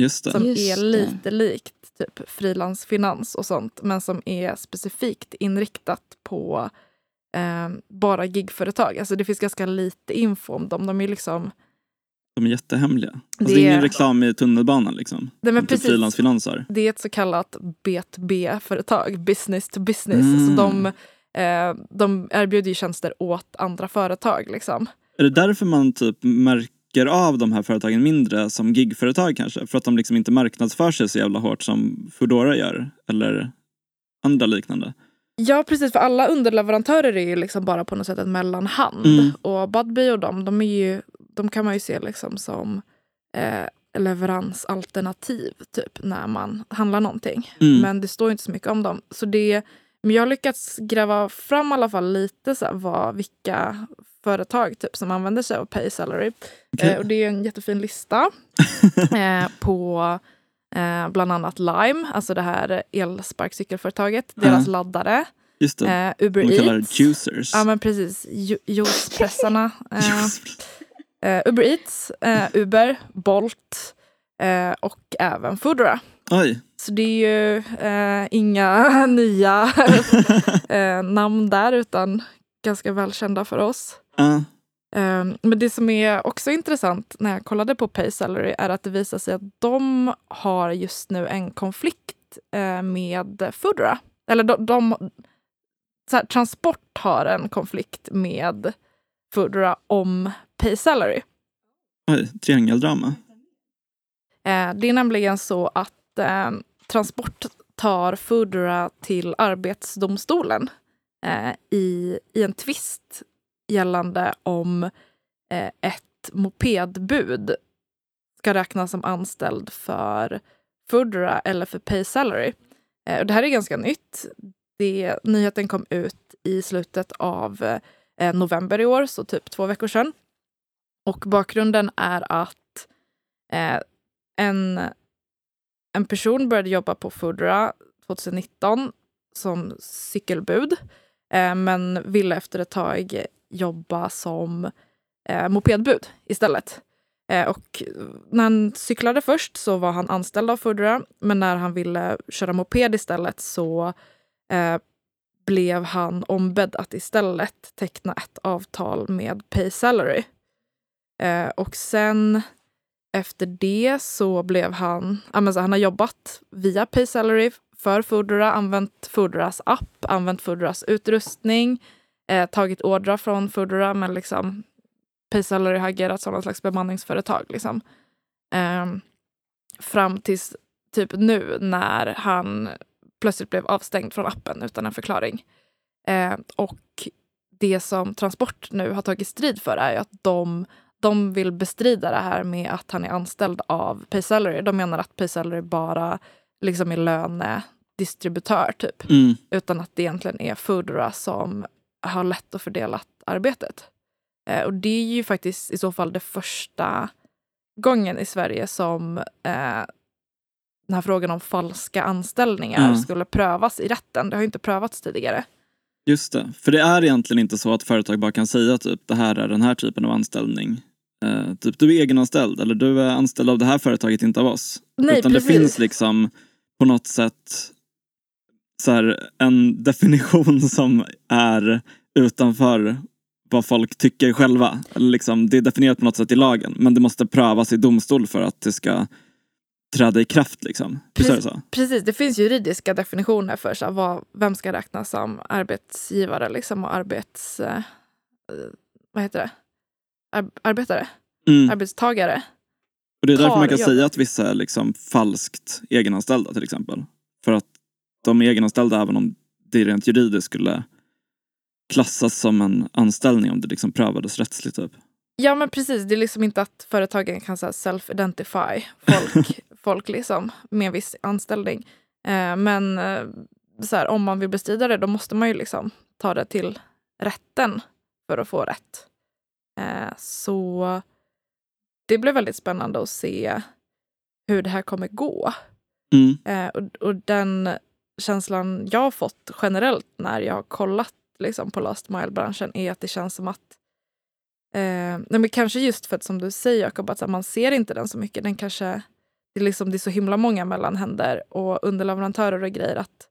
Just det. Som Just är det. lite likt typ frilansfinans och sånt men som är specifikt inriktat på eh, bara gigföretag. Alltså det finns ganska lite info om dem. De är liksom... De är jättehemliga. Alltså, det, Det är ingen reklam i tunnelbanan liksom. Nej, men Typ precis, det är ett så kallat B2B-företag, business to business. Mm. Så de, eh, de erbjuder ju tjänster åt andra företag. Liksom. Är det därför man typ märker av de här företagen mindre som gigföretag kanske? För att de liksom inte marknadsför sig så jävla hårt som Foodora gör? Eller andra liknande? Ja, precis. För alla underleverantörer är ju liksom bara på något sätt en mellanhand. Mm. Och Budbee och dem, de, är ju, de kan man ju se liksom som eh, leveransalternativ typ när man handlar någonting. Mm. Men det står inte så mycket om dem. Så det, men jag har lyckats gräva fram i alla fall lite så här, vad, vilka företag typ, som använder sig av Pay Salary. Okej. Eh, och det är en jättefin lista [laughs] eh, på eh, bland annat Lime, alltså det här elsparkcykelföretaget, deras Ja. laddare. Just det. Eh, Uber de kallar Eats. det juicers. Ja men precis, Ju- juicepressarna. [laughs] Eh, eh, Uber Eats, eh, Uber, Bolt eh, och även Foodora. Oj. Så det är ju inga [laughs] nya namn där utan ganska välkända för oss. Eh, men det som är också intressant när jag kollade på Pay Salary är att det visar sig att de har just nu en konflikt eh, med Foodora. Eller de, de här, Transport har en konflikt med Foodora om Pay Salary. Oj, triangeldrama. Eh, det är nämligen så att eh, Transport tar Foodora till Arbetsdomstolen eh, i, i en tvist gällande om eh, ett mopedbud ska räknas som anställd för Foodora eller för Pay Salary. Eh, och det här är ganska nytt. Det, nyheten kom ut i slutet av eh, november i år, så typ två veckor sedan. Och bakgrunden är att eh, en, en person började jobba på Foodora 2019 som cykelbud eh, men ville efter ett tag jobba som eh, mopedbud istället. Eh, och när han cyklade först så var han anställd av Foodora men när han ville köra moped istället så eh, blev han ombedd att istället teckna ett avtal med Pay Salary. Eh, och sen efter det så blev han, Alltså han har jobbat via Pay Salary för Foodora, använt Foodoras app, använt Foodoras utrustning, eh, tagit ordrar från Foodora men liksom Pay Salary har agerat som någon slags bemanningsföretag. Liksom. Ehm, fram tills typ nu när han plötsligt blev avstängd från appen utan en förklaring. Eh, och det som Transport nu har tagit strid för är ju att de de vill bestrida det här med att han är anställd av Paysalary. De menar att Paysalary bara liksom är lönedistributör typ. Mm. Utan att det egentligen är Foodora som har lätt att fördela arbetet. Eh, och det är ju faktiskt i så fall det första gången i Sverige som eh, den här frågan om falska anställningar Mm. skulle prövas i rätten. Det har ju inte prövats tidigare. Just det, för det är egentligen inte så att företag bara kan säga typ det här är den här typen av anställning. Eh, typ du är egenanställd eller du är anställd av det här företaget, inte av oss. Nej, Utan precis. det finns liksom på något sätt så här, en definition [laughs] som är utanför vad folk tycker själva. Liksom, det är definierat på något sätt i lagen men det måste prövas i domstol för att det ska träda i kraft. Liksom. Är det så? Precis, det finns juridiska definitioner för så här, vad, vem ska räknas som arbetsgivare liksom, och arbets... Eh, vad heter det? Ar- arbetare? Mm. Arbetstagare? Och det är därför man kan tar säga att vissa är liksom falskt egenanställda till exempel. För att de är egenanställda även om det rent juridiskt skulle klassas som en anställning om det liksom prövades rättsligt. Typ. Ja men precis, det är liksom inte att företagen kan self-identify folk, [laughs] folk liksom, med viss anställning. Eh, men eh, så här, om man vill bestrida det då måste man ju liksom ta det till rätten för att få rätt. Eh, så det blir väldigt spännande att se hur det här kommer gå. Mm. Eh, och, och den känslan jag har fått generellt när jag har kollat liksom, på last mile-branschen är att det känns som att eh, men kanske just för att som du säger Jakob, att man ser inte den så mycket. Den kanske, det, är liksom, det är så himla många mellanhänder och underleverantörer och grejer att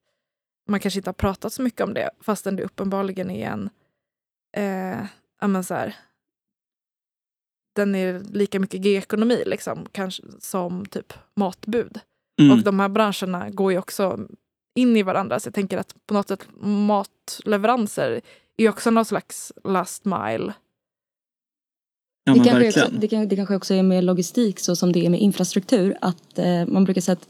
man kanske inte har pratat så mycket om det fastän det uppenbarligen är en eh, ja, men så här, den är lika mycket gig-ekonomi liksom, kanske, som typ matbud. Mm. Och de här branscherna går ju också in i varandra. Så jag tänker att på något sätt matleveranser är också någon slags last mile. ja, det, kanske också, det, kan, det kanske också är med logistik så som det är med infrastruktur. Att eh, man brukar säga att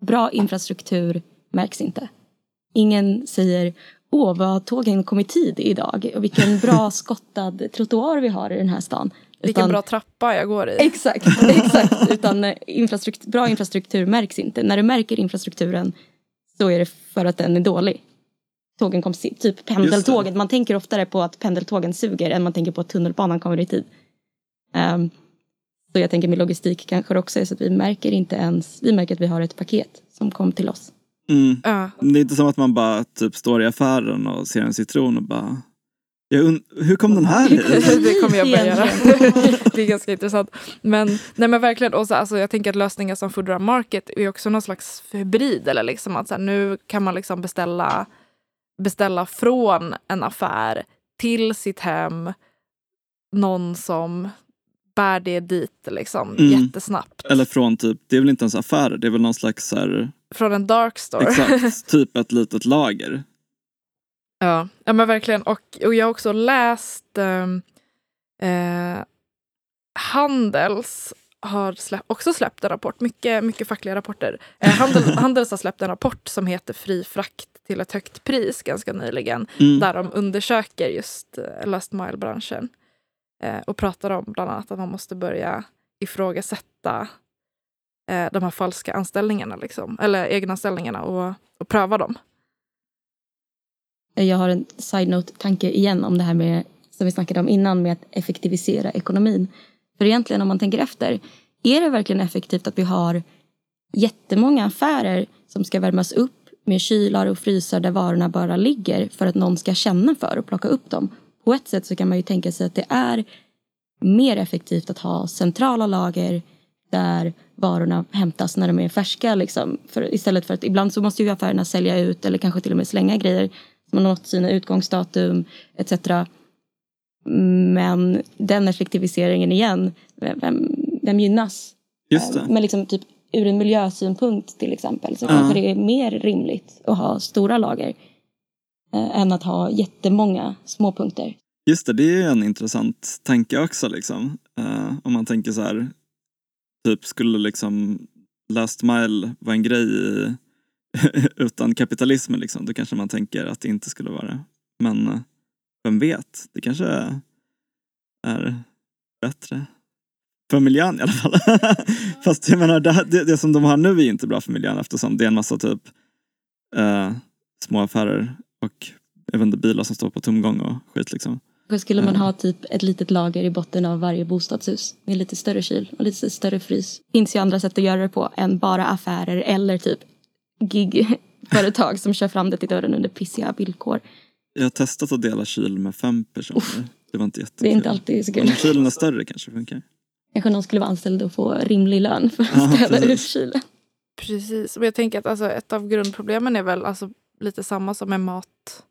bra infrastruktur märks inte. Ingen säger åh vad tågen kom i tid idag och vilken [laughs] bra skottad trottoar vi har i den här stan. Vilken Utan- bra trappa jag går i. Exakt, exakt. Utan eh, infrastruktur, bra infrastruktur märks inte. När du märker infrastrukturen så är det för att den är dålig. Tågen kom sent. Typ pendeltåget. Man tänker oftare på att pendeltågen suger än man tänker på att tunnelbanan kommer i tid. Ehm, så jag tänker med logistik kanske också är så att vi märker inte ens, vi märker att vi har ett paket som kom till oss. Mm. Ja. Det är inte som att man bara typ står i affären och ser en citron och bara hur kom den här [laughs] det kommer jag börja göra. [laughs] Det är ganska intressant. Men, nej men verkligen, och så, alltså, jag tänker att lösningar som Foodora Market är också någon slags hybrid. Eller liksom att så här, nu kan man liksom beställa, beställa från en affär till sitt hem någon som bär det dit liksom, Mm. jättesnabbt. Eller från typ, det är väl inte ens affärer, det är väl någon slags så här, Från en dark store. exakt, [laughs] typ ett litet lager. Ja, ja men verkligen. Och, och jag har också läst ehm, eh, Handels har släpp, också släppt en rapport, mycket, mycket fackliga rapporter. Eh, Handel, [laughs] Handels har släppt en rapport som heter Fri frakt till ett högt pris ganska nyligen. Mm. Där de undersöker just eh, last mile-branschen. Eh, och pratar om bland annat att man måste börja ifrågasätta eh, de här falska anställningarna, liksom, eller egenanställningarna och, och pröva dem. Jag har en side-note-tanke igen om det här med, som vi snackade om innan, med att effektivisera ekonomin. För egentligen om man tänker efter, är det verkligen effektivt att vi har jättemånga affärer som ska värmas upp med kylar och frysar där varorna bara ligger för att någon ska känna för och plocka upp dem? På ett sätt så kan man ju tänka sig att det är mer effektivt att ha centrala lager där varorna hämtas när de är färska. Liksom. För istället för att ibland så måste ju affärerna sälja ut eller kanske till och med slänga grejer som har nått sina utgångsdatum etc. Men den effektiviseringen igen, vem, vem gynnas? Just det. Men liksom typ ur en miljösynpunkt till exempel så kanske det är mer rimligt att ha stora lager eh, än att ha jättemånga små punkter. Just det, det är en intressant tanke också liksom. Eh, om man tänker så här, typ skulle liksom last mile vara en grej i, [laughs] utan kapitalismen liksom, då kanske man tänker att det inte skulle vara det. Men eh, vem vet, det kanske är bättre. För miljön i alla fall. [laughs] Fast jag menar, det, det, som de har nu är inte bra för miljön eftersom det är en massa typ eh, små affärer och inte, bilar som står på tomgång och skit liksom. Då skulle man ha typ ett litet lager i botten av varje bostadshus med lite större kyl och lite större frys. finns ju andra sätt att göra det på än bara affärer eller typ gigföretag som kör fram det till dörren under pissiga villkor. Jag har testat att dela kyl med fem personer. Det var inte jättekul. Det är inte alltid så kul. Om kylen är större kanske funkar. Kanske någon skulle vara anställd och få rimlig lön för att Ja, städa ut precis. kylen. Precis. Men jag tänker att alltså, ett av grundproblemen är väl alltså, lite samma som med mat,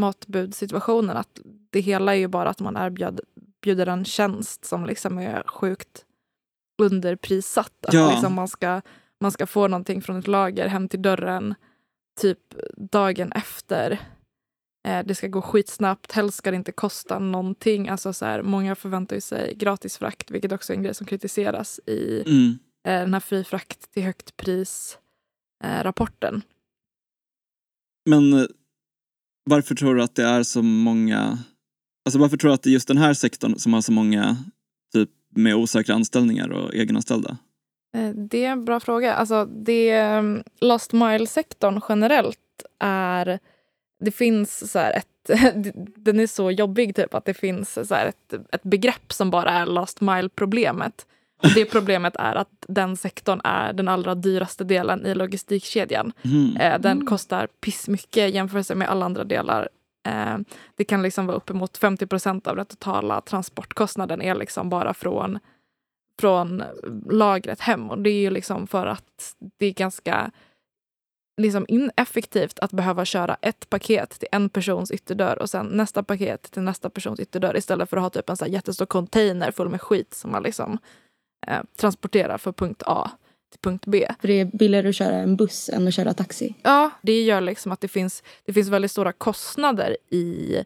matbudsituationen. Att det hela är ju bara att man erbjuder bjuder en tjänst som liksom är sjukt underprissatt. Att Ja. liksom man, ska, man ska få någonting från ett lager hem till dörren typ dagen efter. Eh, det ska gå skitsnabbt, helst ska det inte kosta någonting. Alltså så här, många förväntar sig gratis frakt, vilket också är en grej som kritiseras i Mm. eh, den här fri frakt till högt pris eh. Men varför tror du att det är så många... Alltså varför tror du att det är just den här sektorn som har så många typ med osäkra anställningar och egenanställda? Eh, det är en bra fråga. Alltså det mm, last mile-sektorn generellt är... Det finns så här ett... [laughs] Den är så jobbig typ att det finns så här ett, ett begrepp som bara är last mile-problemet. Och det problemet är att den sektorn är den allra dyraste delen i logistikkedjan. Mm. Eh, den kostar pissmycket i jämförelse med alla andra delar. Eh, det kan liksom vara uppemot 50 procent av den totala transportkostnaden är liksom bara från, från lagret hem. Och det är ju liksom för att det är ganska liksom ineffektivt att behöva köra ett paket till en persons ytterdörr och sen nästa paket till nästa persons ytterdörr istället för att ha typ en så jättestor container full med skit som man liksom eh, transporterar från punkt A till punkt B. För det är billigare att köra en buss än att köra taxi. Ja, det gör liksom att det finns, det finns väldigt stora kostnader i,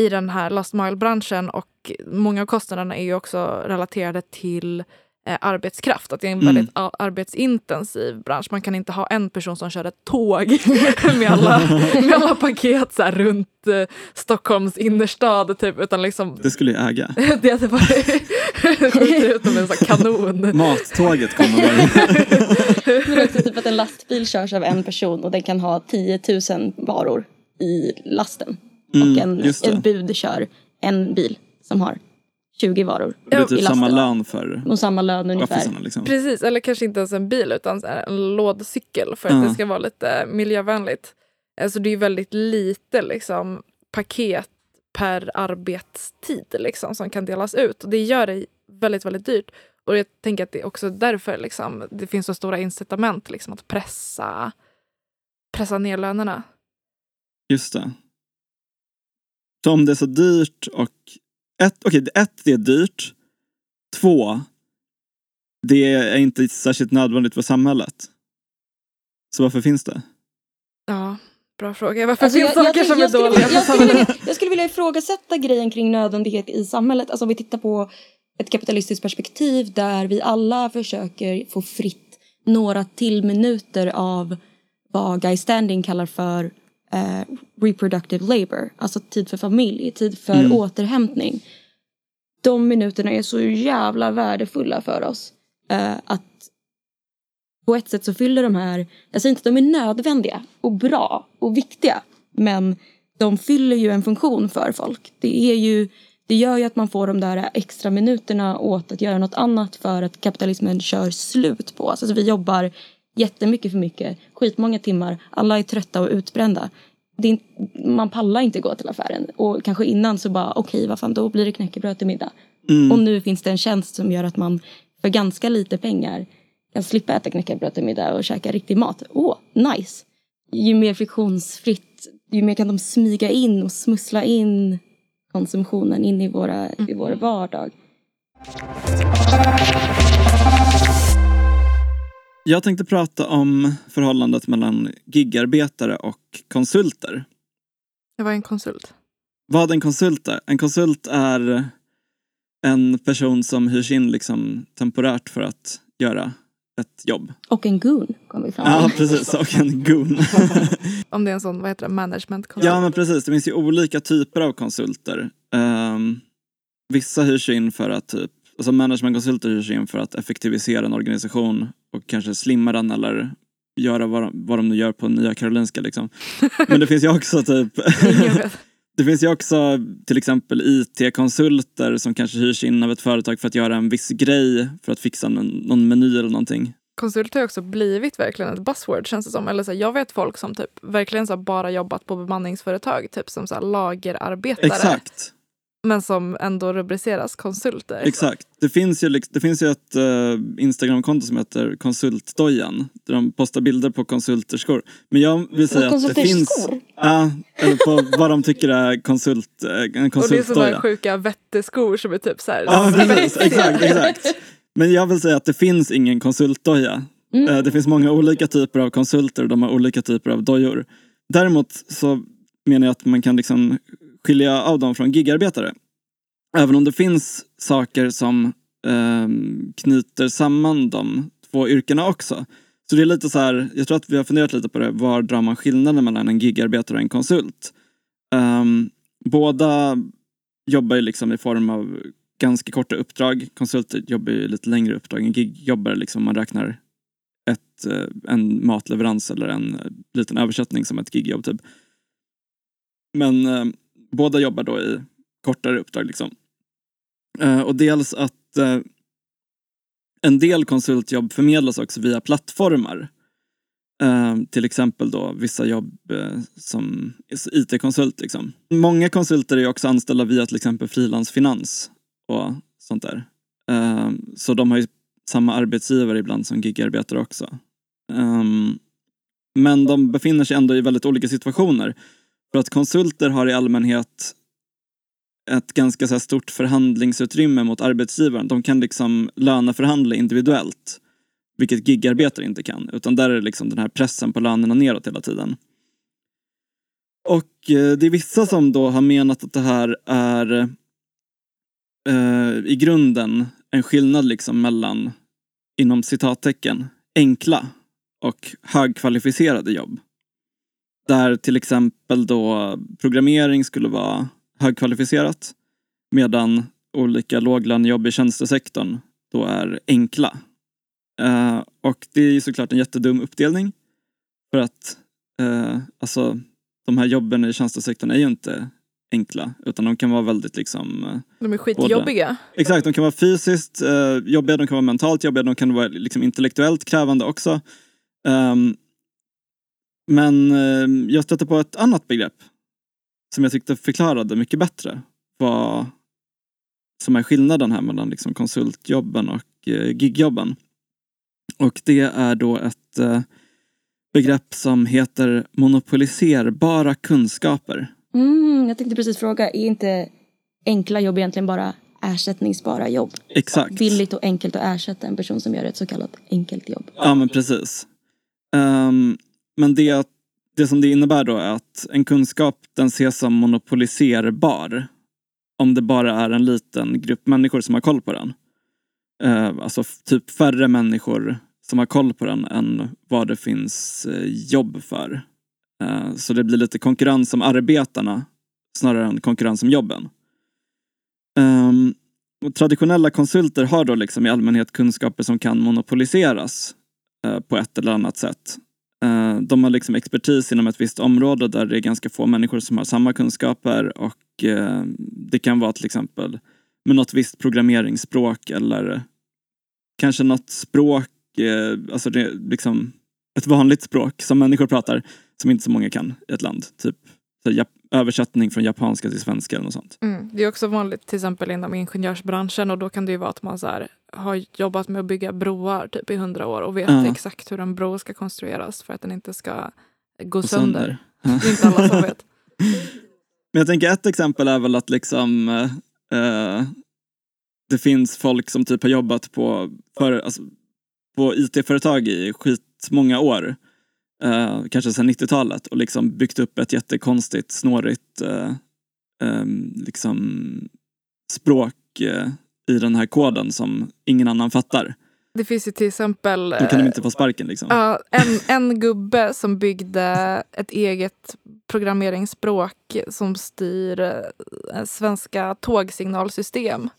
i den här last mile-branschen och många av kostnaderna är ju också relaterade till eh, arbetskraft. Att det är en Mm. väldigt arbetsintensiv bransch. Man kan inte ha en person som kör ett tåg [laughs] med alla, [laughs] med alla paket så här, runt eh, Stockholms innerstad. Typ, utan liksom, Det skulle jag äga. [laughs] det hade varit skjuter ut dem med en sån kanon. Mattåget kommer. Men också typ att en lastbil körs av en person och den kan ha 10 000 varor i lasten. Mm, och en, en bud kör en bil som har 20 varor Det är i typ samma lön för Och samma lön ungefär. Liksom. Precis, eller kanske inte ens en bil utan en lådcykel för att Ja. det ska vara lite miljövänligt. Alltså det är väldigt lite liksom, paket per arbetstid liksom, som kan delas ut. Och det gör det väldigt, väldigt dyrt. Och jag tänker att det är också därför liksom, det finns så stora incitament liksom, att pressa, pressa ner lönerna. Just det. Så om det är så dyrt och... Ett, okej, ett, det är dyrt. Två, det är inte särskilt nödvändigt för samhället. Så varför finns det? Ja, bra fråga. Varför Alltså, finns jag, saker jag, som är jag, skulle, dåliga vilja- för jag, skulle samhället? vilja, jag skulle vilja ifrågasätta grejen kring nödvändighet i samhället. Alltså om vi tittar på ett kapitalistiskt perspektiv där vi alla försöker få fritt några till minuter av vad Guy Standing kallar för eh, reproductive labor. Alltså tid för familj, tid för Mm. återhämtning. De minuterna är så jävla värdefulla för oss. Eh, att på ett sätt så fyller de här, jag säger inte att de är nödvändiga och bra och viktiga. Men de fyller ju en funktion för folk. Det, är ju, det gör ju att man får de där extra minuterna åt att göra något annat för att kapitalismen kör slut på oss. Alltså vi jobbar jättemycket för mycket, skitmånga timmar, alla är trötta och utbrända. Det är, inte- man pallar inte gå till affären och kanske innan så bara okej vad fan då blir det knäckebröd till middag. Mm. Och nu finns det en tjänst som gör att man för ganska lite pengar kan slippa äta knäckebröd till middag och käka riktig mat. Åh, nice! Ju mer friktionsfritt, ju mer kan de smyga in och smussla in konsumtionen in i, våra, i vår vardag. Jag tänkte prata om förhållandet mellan gigarbetare och konsulter. Jag var en konsult. Vad en konsult är? En konsult är en person som hyrs in liksom temporärt för att göra ett jobb. Och en goon kom vi fram till. Ja, precis. [laughs] Och en goon. [laughs] Om det är en sån, vad heter det, management konsult. Ja, men precis. Det finns ju olika typer av konsulter. Ehm, vissa hyrs in för att typ, alltså managementkonsulter hyrs in för att effektivisera en organisation och kanske slimma den eller göra vad, de- vad de nu gör på Nya Karolinska liksom. [laughs] Men det finns ju också typ. [laughs] Det finns ju också till exempel IT-konsulter som kanske hyrs in av ett företag för att göra en viss grej för att fixa någon, någon meny eller någonting. Konsult har också blivit verkligen ett buzzword känns det som. Eller så här, jag vet folk som typ verkligen så bara jobbat på bemanningsföretag, typ som så här, lagerarbetare. Exakt. Men som ändå rubriceras konsulter. Exakt. Det finns ju, det finns ju ett uh, Instagramkonto som heter Konsultdojan. Där de postar bilder på konsulterskor. Men jag vill säga att det finns... Ja, eller på vad de tycker är konsult, eh, en Och det är sådana konsultdoja. sjuka vetteskor som är typ så här. Ja, men precis. Exakt, exakt. Men jag vill säga att det finns ingen konsultdoja. Mm. Eh, Det finns många olika typer av konsulter och de har olika typer av dojor. Däremot så menar jag att man kan liksom skilja av dem från gigarbetare. Även om det finns saker som eh, knyter samman de två yrkena också. Så det är lite så här, jag tror att vi har funderat lite på det, var drar man skillnaden mellan en gigarbetare och en konsult? Um, båda jobbar ju liksom i form av ganska korta uppdrag. Konsulter jobbar ju lite längre uppdrag. En gig jobbar liksom, man räknar ett, eh, en matleverans eller en eh, liten översättning som ett gigjobb typ. Men ehm, båda jobbar då i kortare uppdrag liksom. Eh, och dels att eh, en del konsultjobb förmedlas också via plattformar. Eh, till exempel då vissa jobb eh, som IT-konsult. Liksom. Många konsulter är också anställda via till exempel frilansfinans och sånt där. Eh, så de har ju samma arbetsgivare ibland som gigarbetare också. Ehm, men de befinner sig ändå i väldigt olika situationer. För att konsulter har i allmänhet ett ganska så här stort förhandlingsutrymme mot arbetsgivaren. De kan liksom löneförhandla individuellt. Vilket gigarbetare inte kan. Utan där är det liksom den här pressen på lönerna neråt hela tiden. Och eh, det är vissa som då har menat att det här är eh, i grunden en skillnad liksom mellan, inom citattecken, enkla och högkvalificerade jobb. Där till exempel då programmering skulle vara högkvalificerat medan olika låglönejobb i tjänstesektorn då är enkla. Eh, och det är ju såklart en jättedum uppdelning. För att eh, alltså, de här jobben i tjänstesektorn är ju inte enkla utan de kan vara väldigt liksom eh, De är skitjobbiga. Exakt, de kan vara fysiskt jobbiga, de kan vara mentalt jobbiga, de kan vara liksom intellektuellt krävande också. Ehm, men eh, jag stötte på ett annat begrepp som jag tyckte förklarade mycket bättre vad som är skillnaden här mellan liksom konsultjobben och eh, gigjobben. Och det är då ett eh, begrepp som heter monopoliserbara kunskaper. Mm, jag tänkte precis fråga, är inte enkla jobb egentligen bara ersättningsbara jobb? Exakt. Billigt och enkelt att ersätta en person som gör ett så kallat enkelt jobb. Ja men precis. Ehm, men det, det som det innebär då är att en kunskap den ses som monopoliserbar om det bara är en liten grupp människor som har koll på den. Uh, alltså typ färre människor som har koll på den än vad det finns eh, jobb för. Eh, så det blir lite konkurrens om arbetarna snarare än konkurrens om jobben. Ehm, och traditionella konsulter har då liksom i allmänhet kunskaper som kan monopoliseras eh, på ett eller annat sätt. Eh, de har liksom expertis inom ett visst område där det är ganska få människor som har samma kunskaper och eh, det kan vara till exempel med något visst programmeringsspråk eller kanske något språk, eh, alltså det liksom ett vanligt språk som människor pratar som inte så många kan i ett land. Typ så jap- översättning från japanska till svenska eller något sånt. Mm. Det är också vanligt till exempel inom ingenjörsbranschen och då kan det ju vara att man så här, har jobbat med att bygga broar typ i hundra år och vet Ja. exakt hur en bro ska konstrueras för att den inte ska gå sönder. Ja. [laughs] Det är inte alla som vet. [laughs] Men jag tänker ett exempel är väl att liksom eh, det finns folk som typ har jobbat på, för, alltså, på IT-företag i skitmånga år. Eh, kanske sedan 90-talet och liksom byggt upp ett jättekonstigt, snårigt eh, eh, liksom språk eh, i den här koden som ingen annan fattar. Det finns ju till exempel Då kan de eh, inte få sparken liksom. Ja, en, en gubbe som byggde ett eget programmeringsspråk som styr eh, svenska tågsignalsystem.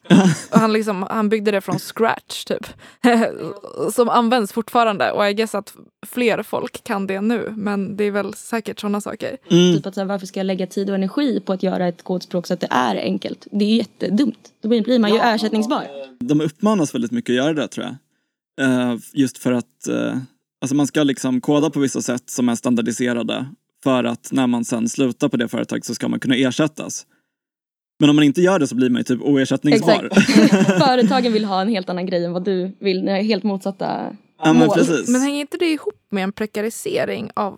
och han, liksom, han byggde det från scratch, typ. [laughs] som används fortfarande. Och jag guess att fler folk kan det nu. Men det är väl säkert sådana saker. Mm. Typ att så här, varför ska jag lägga tid och energi på att göra ett kodspråk så att det är enkelt? Det är jättedumt. Då blir man ju ersättningsbar. De uppmanas väldigt mycket att göra det tror jag. Eh, just för att eh, alltså man ska liksom koda på vissa sätt som är standardiserade för att när man sen slutar på det företaget så ska man kunna ersättas. Men om man inte gör det så blir man ju typ oersättningsbar. [laughs] Företagen vill ha en helt annan grej än vad du vill. Ni har helt motsatta ja, men mål. precis. Men hänger inte det ihop med en prekarisering av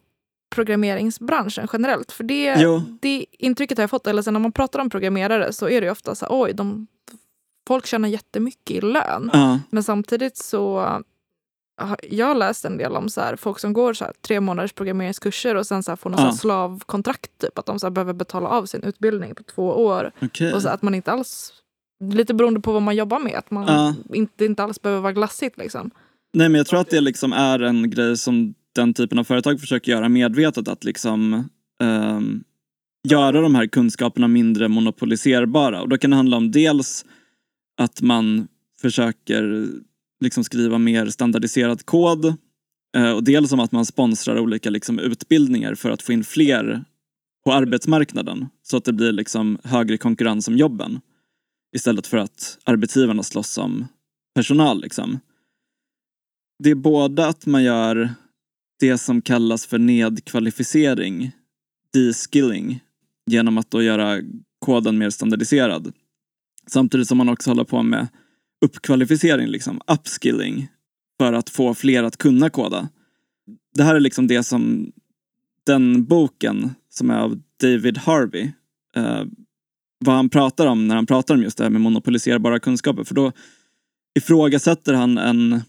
programmeringsbranschen generellt? För det, Jo. det intrycket har jag fått. Eller sen när man pratar om programmerare så är det ju ofta så här, oj, de, folk tjänar jättemycket i lön. Ja, Men samtidigt så har jag läst en del om så här, folk som går så här, tre månaders programmeringskurser och sen så här, får någon så Ja. slavkontrakt. Typ, att de så behöver betala av sin utbildning på två år. okej. Och så att man inte alls, lite beroende på vad man jobbar med, att man Ja. inte, inte alls behöver vara glassigt. Liksom. Nej men jag tror att det liksom är en grej som den typen av företag försöker göra medvetet att liksom ehm, göra de här kunskaperna mindre monopoliserbara. Och då kan det handla om dels att man försöker liksom skriva mer standardiserad kod eh, och dels om att man sponsrar olika liksom utbildningar för att få in fler på arbetsmarknaden så att det blir liksom högre konkurrens om jobben istället för att arbetsgivarna slåss om personal. Liksom det är både att man gör det som kallas för nedkvalificering, de-skilling, genom att då göra koden mer standardiserad. Samtidigt som man också håller på med uppkvalificering, liksom upskilling, för att få fler att kunna koda. Det här är liksom det som den boken som är av David Harvey, eh, vad han pratar om när han pratar om just det här med monopoliserbara kunskaper. För då ifrågasätter han en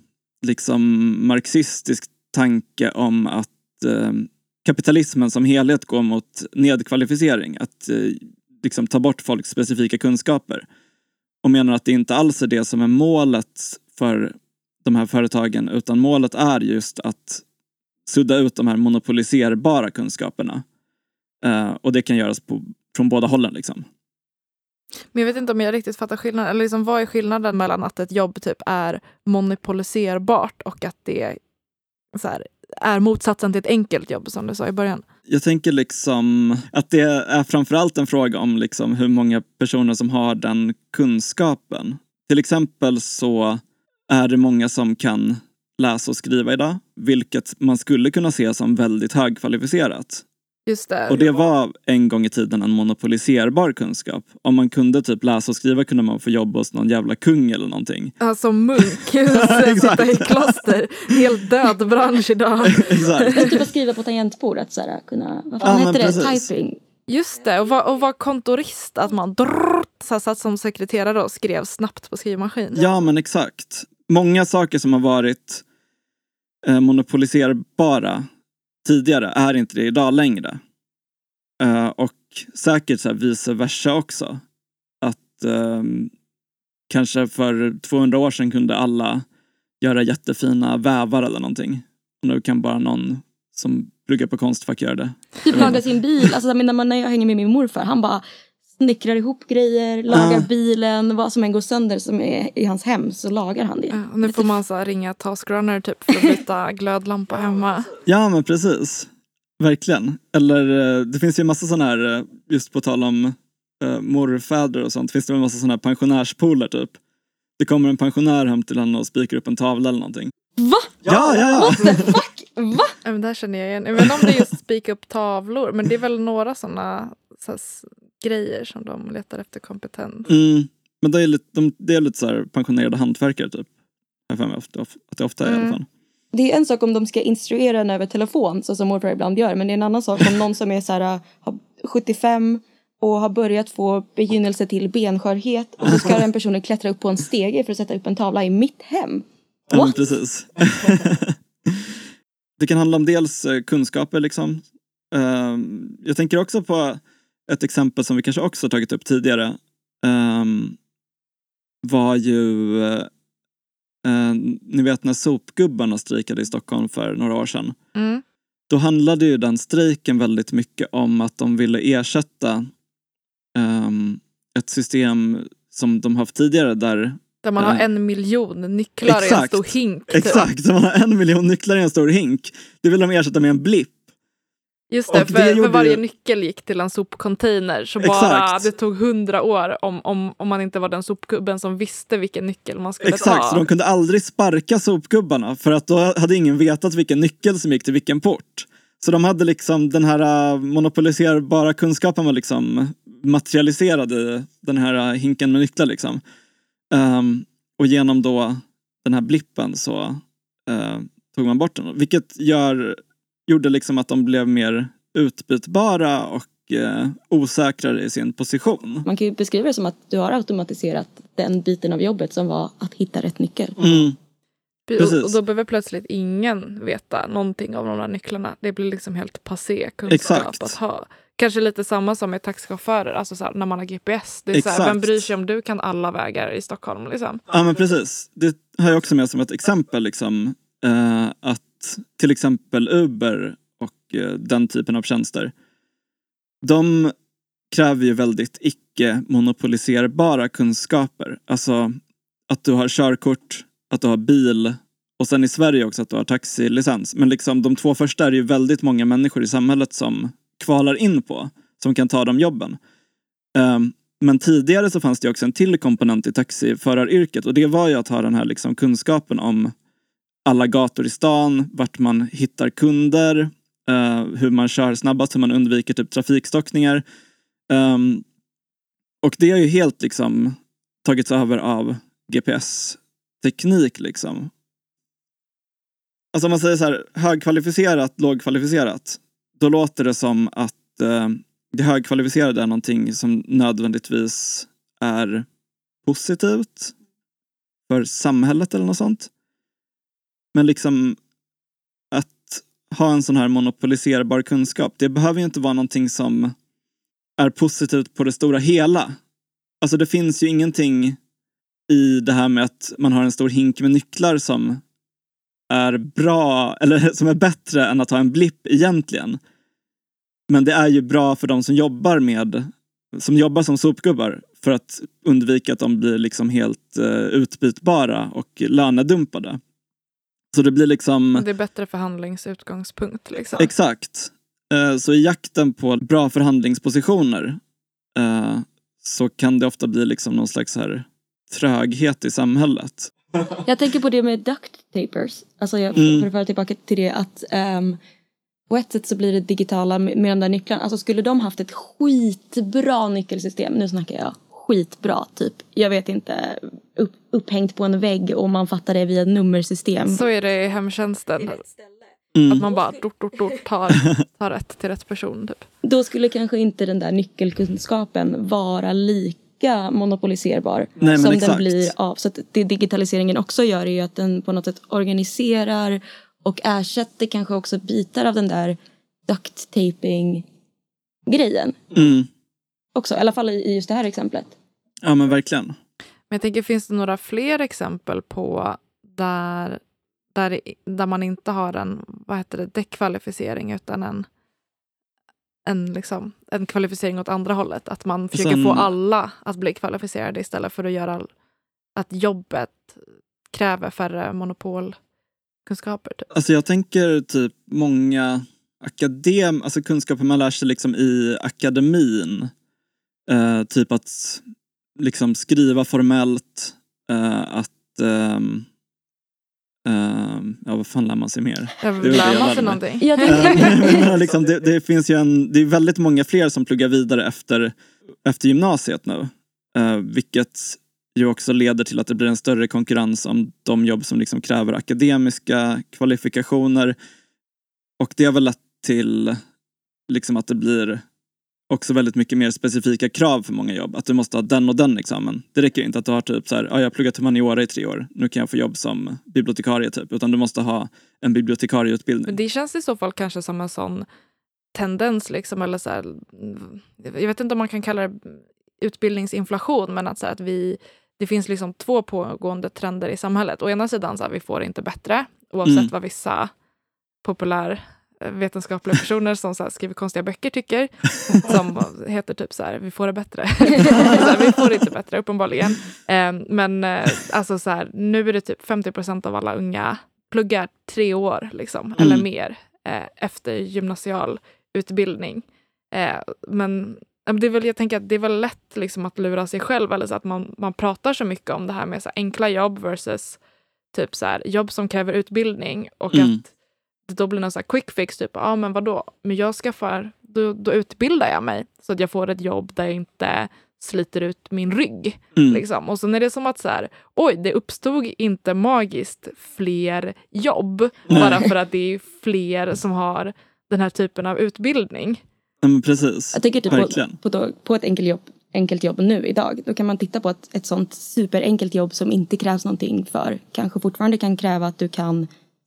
liksom marxistisk tanke om att eh, kapitalismen som helhet går mot nedkvalificering. Att eh, liksom ta bort folks specifika kunskaper. Och menar att det inte alls är det som är målet för de här företagen utan målet är just att sudda ut de här monopoliserbara kunskaperna. Eh, och det kan göras på, från båda hållen liksom. Men jag vet inte om jag riktigt fattar skillnaden. Eller liksom, vad är skillnaden mellan att ett jobb typ är monopoliserbart och att det så här, är motsatsen till ett enkelt jobb som du sa i början? Jag tänker liksom att det är framförallt en fråga om liksom hur många personer som har den kunskapen. Till exempel så är det många som kan läsa och skriva idag, vilket man skulle kunna se som väldigt högkvalificerat. Just det. Och det var en gång i tiden en monopoliserbar kunskap. Om man kunde typ läsa och skriva kunde man få jobb hos någon jävla kung eller någonting. Ja, som munk, [laughs] sitta i [laughs] kloster. Helt död bransch idag. [laughs] Exakt. Men typ att skriva på tangentbord, att så här, kunna, vad Ja, fan men heter det? precis. Typing. Just det, och vara och var kontorist. Att man drrrt, så här, satt som sekreterare och skrev snabbt på skrivmaskin. Ja, men exakt. Många saker som har varit eh, monopoliserbara tidigare är inte det idag längre. Eh, och säkert så här vice versa också. Att ehm, kanske för 200 år sedan kunde alla göra jättefina vävar eller någonting. Och nu kan bara någon som pluggar på Konstfack göra det. Typ laga sin bil. Alltså, när, man, när jag hänger med min morfar, han bara snickrar ihop grejer, lagar Ah. bilen, vad som än går sönder som är i hans hem så lagar han det. Ja, och nu får man så ringa Taskrunner typ, för att [laughs] byta glödlampa hemma. Ja, men precis. Verkligen. Eller eh, det finns ju massa sådana här, eh, just på tal om uh, morfäder och sånt, finns det en massa sådana här pensionärspooler typ. Det kommer en pensionär hem till honom och spikar upp en tavla eller någonting. Va? Ja, ja, ja! What the fuck? Va? Ja, men där känner jag igen. Jag vet inte om det är just spika upp tavlor, men det är väl några sådana så grejer som de letar efter kompetens. Mm. Men det är lite, de, det är lite så här pensionerade hantverkare typ. Jag för mig att det ofta är i alla Mm. fall. Det är en sak om de ska instruera en över telefon så som morfar ibland gör. Men det är en annan sak om någon som är så här, har 75 och har börjat få begynnelse till benskörhet och så ska den personen klättra upp på en stege för att sätta upp en tavla i mitt hem. Ja, What? precis. [laughs] det kan handla om dels eh, kunskaper liksom. Ehm, Jag tänker också på ett exempel som vi kanske också har tagit upp tidigare. Ehm, Var ju, eh, eh, ni vet när sopgubbarna strejkade i Stockholm för några år sedan. Mm. då handlade ju den strejken väldigt mycket om att de ville ersätta ehm, ett system som de haft tidigare där Där man har Ja. en miljon nycklar i en Exakt. stor hink. typ. Exakt, man har en miljon nycklar i en stor hink. Det vill de ersätta med en blipp. Just det, för, det för varje nyckel gick till en sopcontainer. Så Exakt. bara, det tog hundra år om, om, om man inte var den sopgubben som visste vilken nyckel man skulle Exakt, så ta. de kunde aldrig sparka sopgubbarna för att då hade ingen vetat vilken nyckel som gick till vilken port. Så de hade liksom den här äh, monopoliserbara kunskapen var liksom materialiserad i den här äh, hinken med nycklar liksom. Ehm, och genom då den här blippen så äh, tog man bort den. Vilket gör, gjorde liksom att de blev mer utbytbara och äh, osäkrare i sin position. Man kan ju beskriva det som att du har automatiserat den biten av jobbet som var att hitta rätt nyckel. Mm. Och, precis. och då behöver plötsligt ingen veta någonting om de där nycklarna. Det blir liksom helt passé kunskap Exakt. att ha. Kanske lite samma som med taxichaufförer, alltså så här, när man har GPS. Det är så här, Exakt. vem bryr sig om du kan alla vägar i Stockholm? Liksom. Ja men precis. Det har jag också med som ett exempel. Liksom, eh, att till exempel Uber och eh, den typen av tjänster. De kräver ju väldigt icke-monopoliserbara kunskaper. Alltså att du har körkort, att du har bil och sen i Sverige också att du har taxilicens. Men liksom de två första är det ju väldigt många människor i samhället som kvalar in på. Som kan ta de jobben. Um, men tidigare så fanns det också en till komponent i taxiföraryrket och det var ju att ha den här liksom kunskapen om alla gator i stan, vart man hittar kunder, uh, hur man kör snabbast, hur man undviker typ trafikstockningar. Um, och det har ju helt liksom tagits över av GPS-teknik liksom. Alltså om man säger så här, högkvalificerat, lågkvalificerat, då låter det som att uh, det högkvalificerade är någonting som nödvändigtvis är positivt för samhället eller något sånt. Men liksom att ha en sån här monopoliserbar kunskap, det behöver ju inte vara någonting som är positivt på det stora hela. Alltså det finns ju ingenting i det här med att man har en stor hink med nycklar som är bra, [laughs] eller som är bättre än att ha en blipp egentligen. Men det är ju bra för de som jobbar med som jobbar som sopgubbar för att undvika att de blir liksom helt eh, utbytbara och lönedumpade. Så det blir liksom... Det är bättre förhandlingsutgångspunkt. Liksom. Exakt. Eh, Så i jakten på bra förhandlingspositioner eh, så kan det ofta bli liksom någon slags här tröghet i samhället. Jag tänker på det med duct tapers. Alltså jag Mm. för att föra tillbaka till det att um, på ett sätt så blir det digitala med, med de där nycklarna. Alltså skulle de haft ett skitbra nyckelsystem, nu snackar jag skitbra typ. Jag vet inte, upp, upphängt på en vägg och man fattar det via ett nummersystem. Så är det i hemtjänsten. Mm. Att man bara dort, dort, dort, tar, tar rätt till rätt person. Typ. Då skulle kanske inte den där nyckelkunskapen vara lika monopoliserbar Nej, som den blir av. Så att det digitaliseringen också gör är ju att den på något sätt organiserar och ersätter kanske också bitar av den där duct taping grejen. Mm. Också, i alla fall i just det här exemplet. Ja men verkligen. Men jag tänker, finns det några fler exempel på där, där, där man inte har en vad heter det, dekvalificering utan en, en, liksom, en kvalificering åt andra hållet? Att man försöker Sen- få alla att bli kvalificerade istället för att göra att jobbet kräver färre monopolkunskaper. Typ. Alltså jag tänker typ många akadem, alltså kunskaper man lär sig liksom i akademin. Eh, typ att liksom skriva formellt, eh, att ehm, ehm, ja vad fan lär man sig mer? Det lär jag man lärde sig mig. någonting. Jag Eh, tänker, men jag menar liksom, det, det finns ju en, det är väldigt många fler som pluggar vidare efter, efter gymnasiet nu. Eh, vilket ju också leder till att det blir en större konkurrens om de jobb som liksom kräver akademiska kvalifikationer. Och det har väl lett till liksom att det blir också väldigt mycket mer specifika krav för många jobb. Att du måste ha den och den examen. Det räcker inte att du har typ så här, ja, jag har pluggat humaniora i tre år, nu kan jag få jobb som bibliotekarie typ. Utan du måste ha en bibliotekarieutbildning. Men det känns i så fall kanske som en sån tendens, liksom, eller så här, jag vet inte om man kan kalla det utbildningsinflation, men att, så här, att vi, det finns liksom två pågående trender i samhället. Å ena sidan så här, vi får inte bättre, oavsett Mm. vad vissa populär vetenskapliga personer som så skriver konstiga böcker tycker. [laughs] Som heter typ så här, vi får det bättre. [laughs] så här, vi får det inte bättre uppenbarligen. Eh, men eh, alltså så här, nu är det typ 50 procent av alla unga pluggar tre år liksom, Mm. eller mer eh, efter gymnasial utbildning. Eh, men det är väl, jag tänker att det är väl lätt liksom, att lura sig själv. Eller så att man, man pratar så mycket om det här med så enkla jobb versus typ så här, jobb som kräver utbildning. Och Mm. att då blir någon så här quick fix. Typ, ja men vadå, men jag skaffar, då, då utbildar jag mig så att jag får ett jobb där jag inte sliter ut min rygg. Mm. Liksom. Och sen är det som att så här, oj, det uppstod inte magiskt fler jobb bara för att det är fler som har den här typen av utbildning. Ja, men precis. Jag tänker typ på, Verkligen. på, på ett enkelt jobb, enkelt jobb nu idag. Då kan man titta på ett, ett sånt superenkelt jobb som inte krävs någonting för. Kanske fortfarande kan kräva att du kan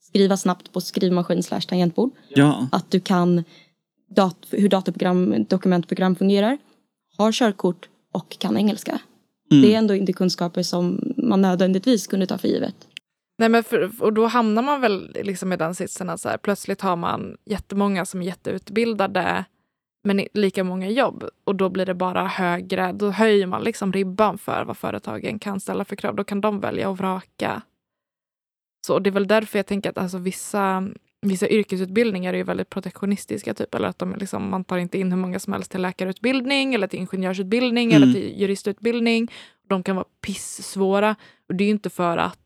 skriva snabbt på skrivmaskin slash tangentbord. Ja. Att du kan dat- hur dataprogram, dokumentprogram fungerar. Har körkort och kan engelska. Mm. Det är ändå inte kunskaper som man nödvändigtvis kunde ta för givet. Nej, men för, och då hamnar man väl liksom i den sitsen att så här, plötsligt har man jättemånga som är jätteutbildade men lika många jobb. Och då blir det bara högre. Då höjer man liksom ribban för vad företagen kan ställa för krav. Då kan de välja och vraka. Så och det är väl därför jag tänker att alltså, vissa, vissa yrkesutbildningar är väldigt protektionistiska. Typ, eller att de liksom, man tar inte in hur många som helst till läkarutbildning eller till ingenjörsutbildning Mm. eller till juristutbildning. De kan vara pissvåra. Och det är ju inte för att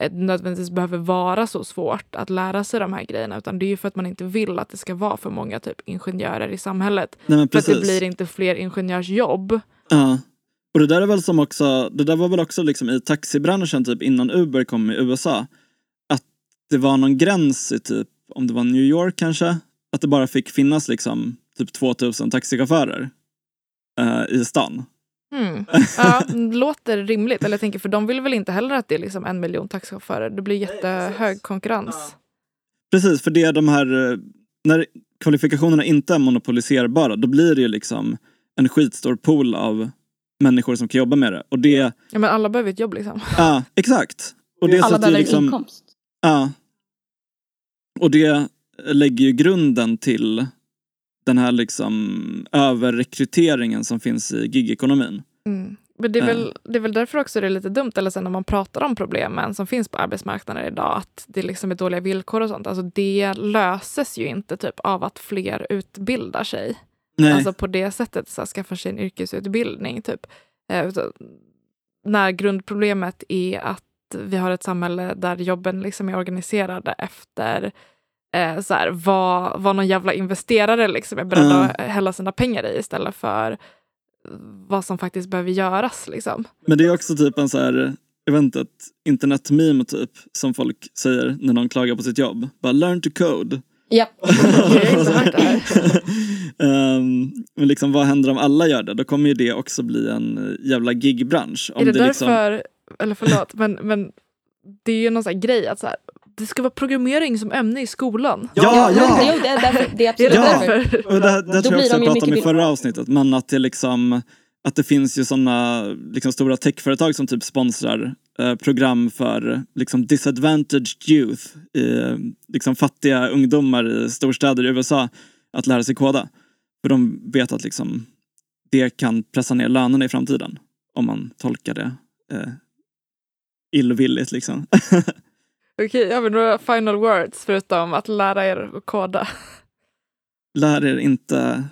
eh, nödvändigtvis behöver vara så svårt att lära sig de här grejerna utan det är ju för att man inte vill att det ska vara för många typ ingenjörer i samhället. Nej, För att det blir inte fler ingenjörsjobb. Ja. Och det där är väl som också, det där var väl också liksom i taxibranschen typ innan Uber kom i USA. Att det var någon gräns i typ, om det var New York kanske, att det bara fick finnas liksom typ 2000 taxichaufförer eh, i stan. Mm. [laughs] Ja, det låter rimligt. Eller jag tänker, för de vill väl inte heller att det är liksom en miljon taxichaufförer. Det blir jättehög konkurrens. Precis, för det är de här, eh, när kvalifikationerna inte är monopoliserbara, då blir det ju liksom en skitstor pool av människor som kan jobba med det. Och det, Ja, men alla behöver ett jobb liksom. ja exakt. Och det Alla behöver liksom, inkomst. Ja. Och det lägger ju grunden till den här liksom överrekryteringen som finns i gigekonomin. Mm. Men det är, väl, det är väl därför också det är lite dumt, eller sen när man pratar om problemen som finns på arbetsmarknaden idag, att det liksom är dåliga villkor och sånt. Alltså det löses ju inte typ av att fler utbildar sig. Nej. Alltså på det sättet, så här, skaffa sig en yrkesutbildning. Typ. Eh, utan- när grundproblemet är att vi har ett samhälle där jobben liksom är organiserade efter eh, så här, vad, vad någon jävla investerare liksom är beredd Ja. att hälla sina pengar i istället för vad som faktiskt behöver göras. Liksom. Men det är också typ en så här, jag vet inte, ett internetmeme typ som folk säger när någon klagar på sitt jobb. Bara learn to code. Ja. [laughs] Jag [laughs] det. Ehm, men liksom vad händer om alla gör det? Då kommer ju det också bli en eh, jävla gigbransch. Om är det, liksom, därför, eller förlåt, men, men det är ju någon sån här grej att så här, det ska vara programmering som ämne i skolan. Ja, men ja! Det, det, är därför, det är absolut det Ja. därför. Och det, det tror jag också jag pratade om i mycket förra avsnittet. Men att det liksom att det finns ju sådana liksom, stora techföretag som typ sponsrar eh, program för liksom, disadvantaged youth, eh, liksom fattiga ungdomar i storstäder i USA att lära sig koda. För de vet att liksom, det kan pressa ner lönerna i framtiden om man tolkar det eh, illvilligt. Liksom. [laughs] Okej, har vi några final words förutom att lära er att koda? Lär er inte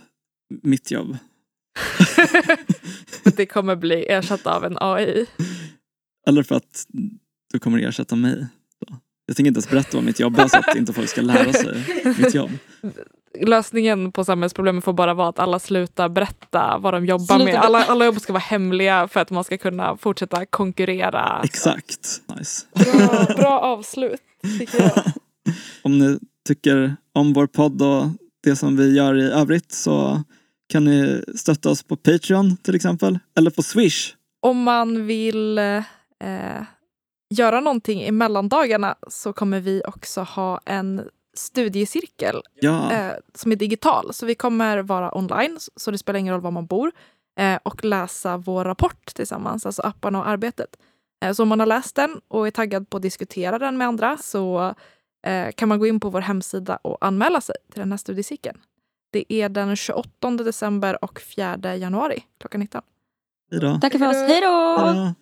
mitt jobb. För [laughs] det kommer bli ersatt av en AI. Eller för att du kommer ersätta mig. Jag tänker inte ens berätta vad mitt jobb är så att inte folk ska lära sig mitt jobb. [laughs] Lösningen på samhällsproblemen får bara vara att alla slutar berätta vad de jobbar Sluta med. Alla, alla jobb ska vara hemliga för att man ska kunna fortsätta konkurrera. Exakt. Nice. Bra, bra avslut, tycker jag. [laughs] Om ni tycker om vår podd och det som vi gör i övrigt så kan ni stötta oss på Patreon till exempel. Eller på Swish. Om man vill eh, göra någonting i mellandagarna så kommer vi också ha en studiecirkel Ja, eh, som är digital. Så vi kommer vara online, så det spelar ingen roll var man bor. Eh, och läsa vår rapport tillsammans, alltså apparna och arbetet. Eh, så om man har läst den och är taggad på att diskutera den med andra så eh, kan man gå in på vår hemsida och anmäla sig till den här studiecirkeln. Det är den 28 december och 4 januari klockan 19. Hej då. Tackar för oss. Hej då!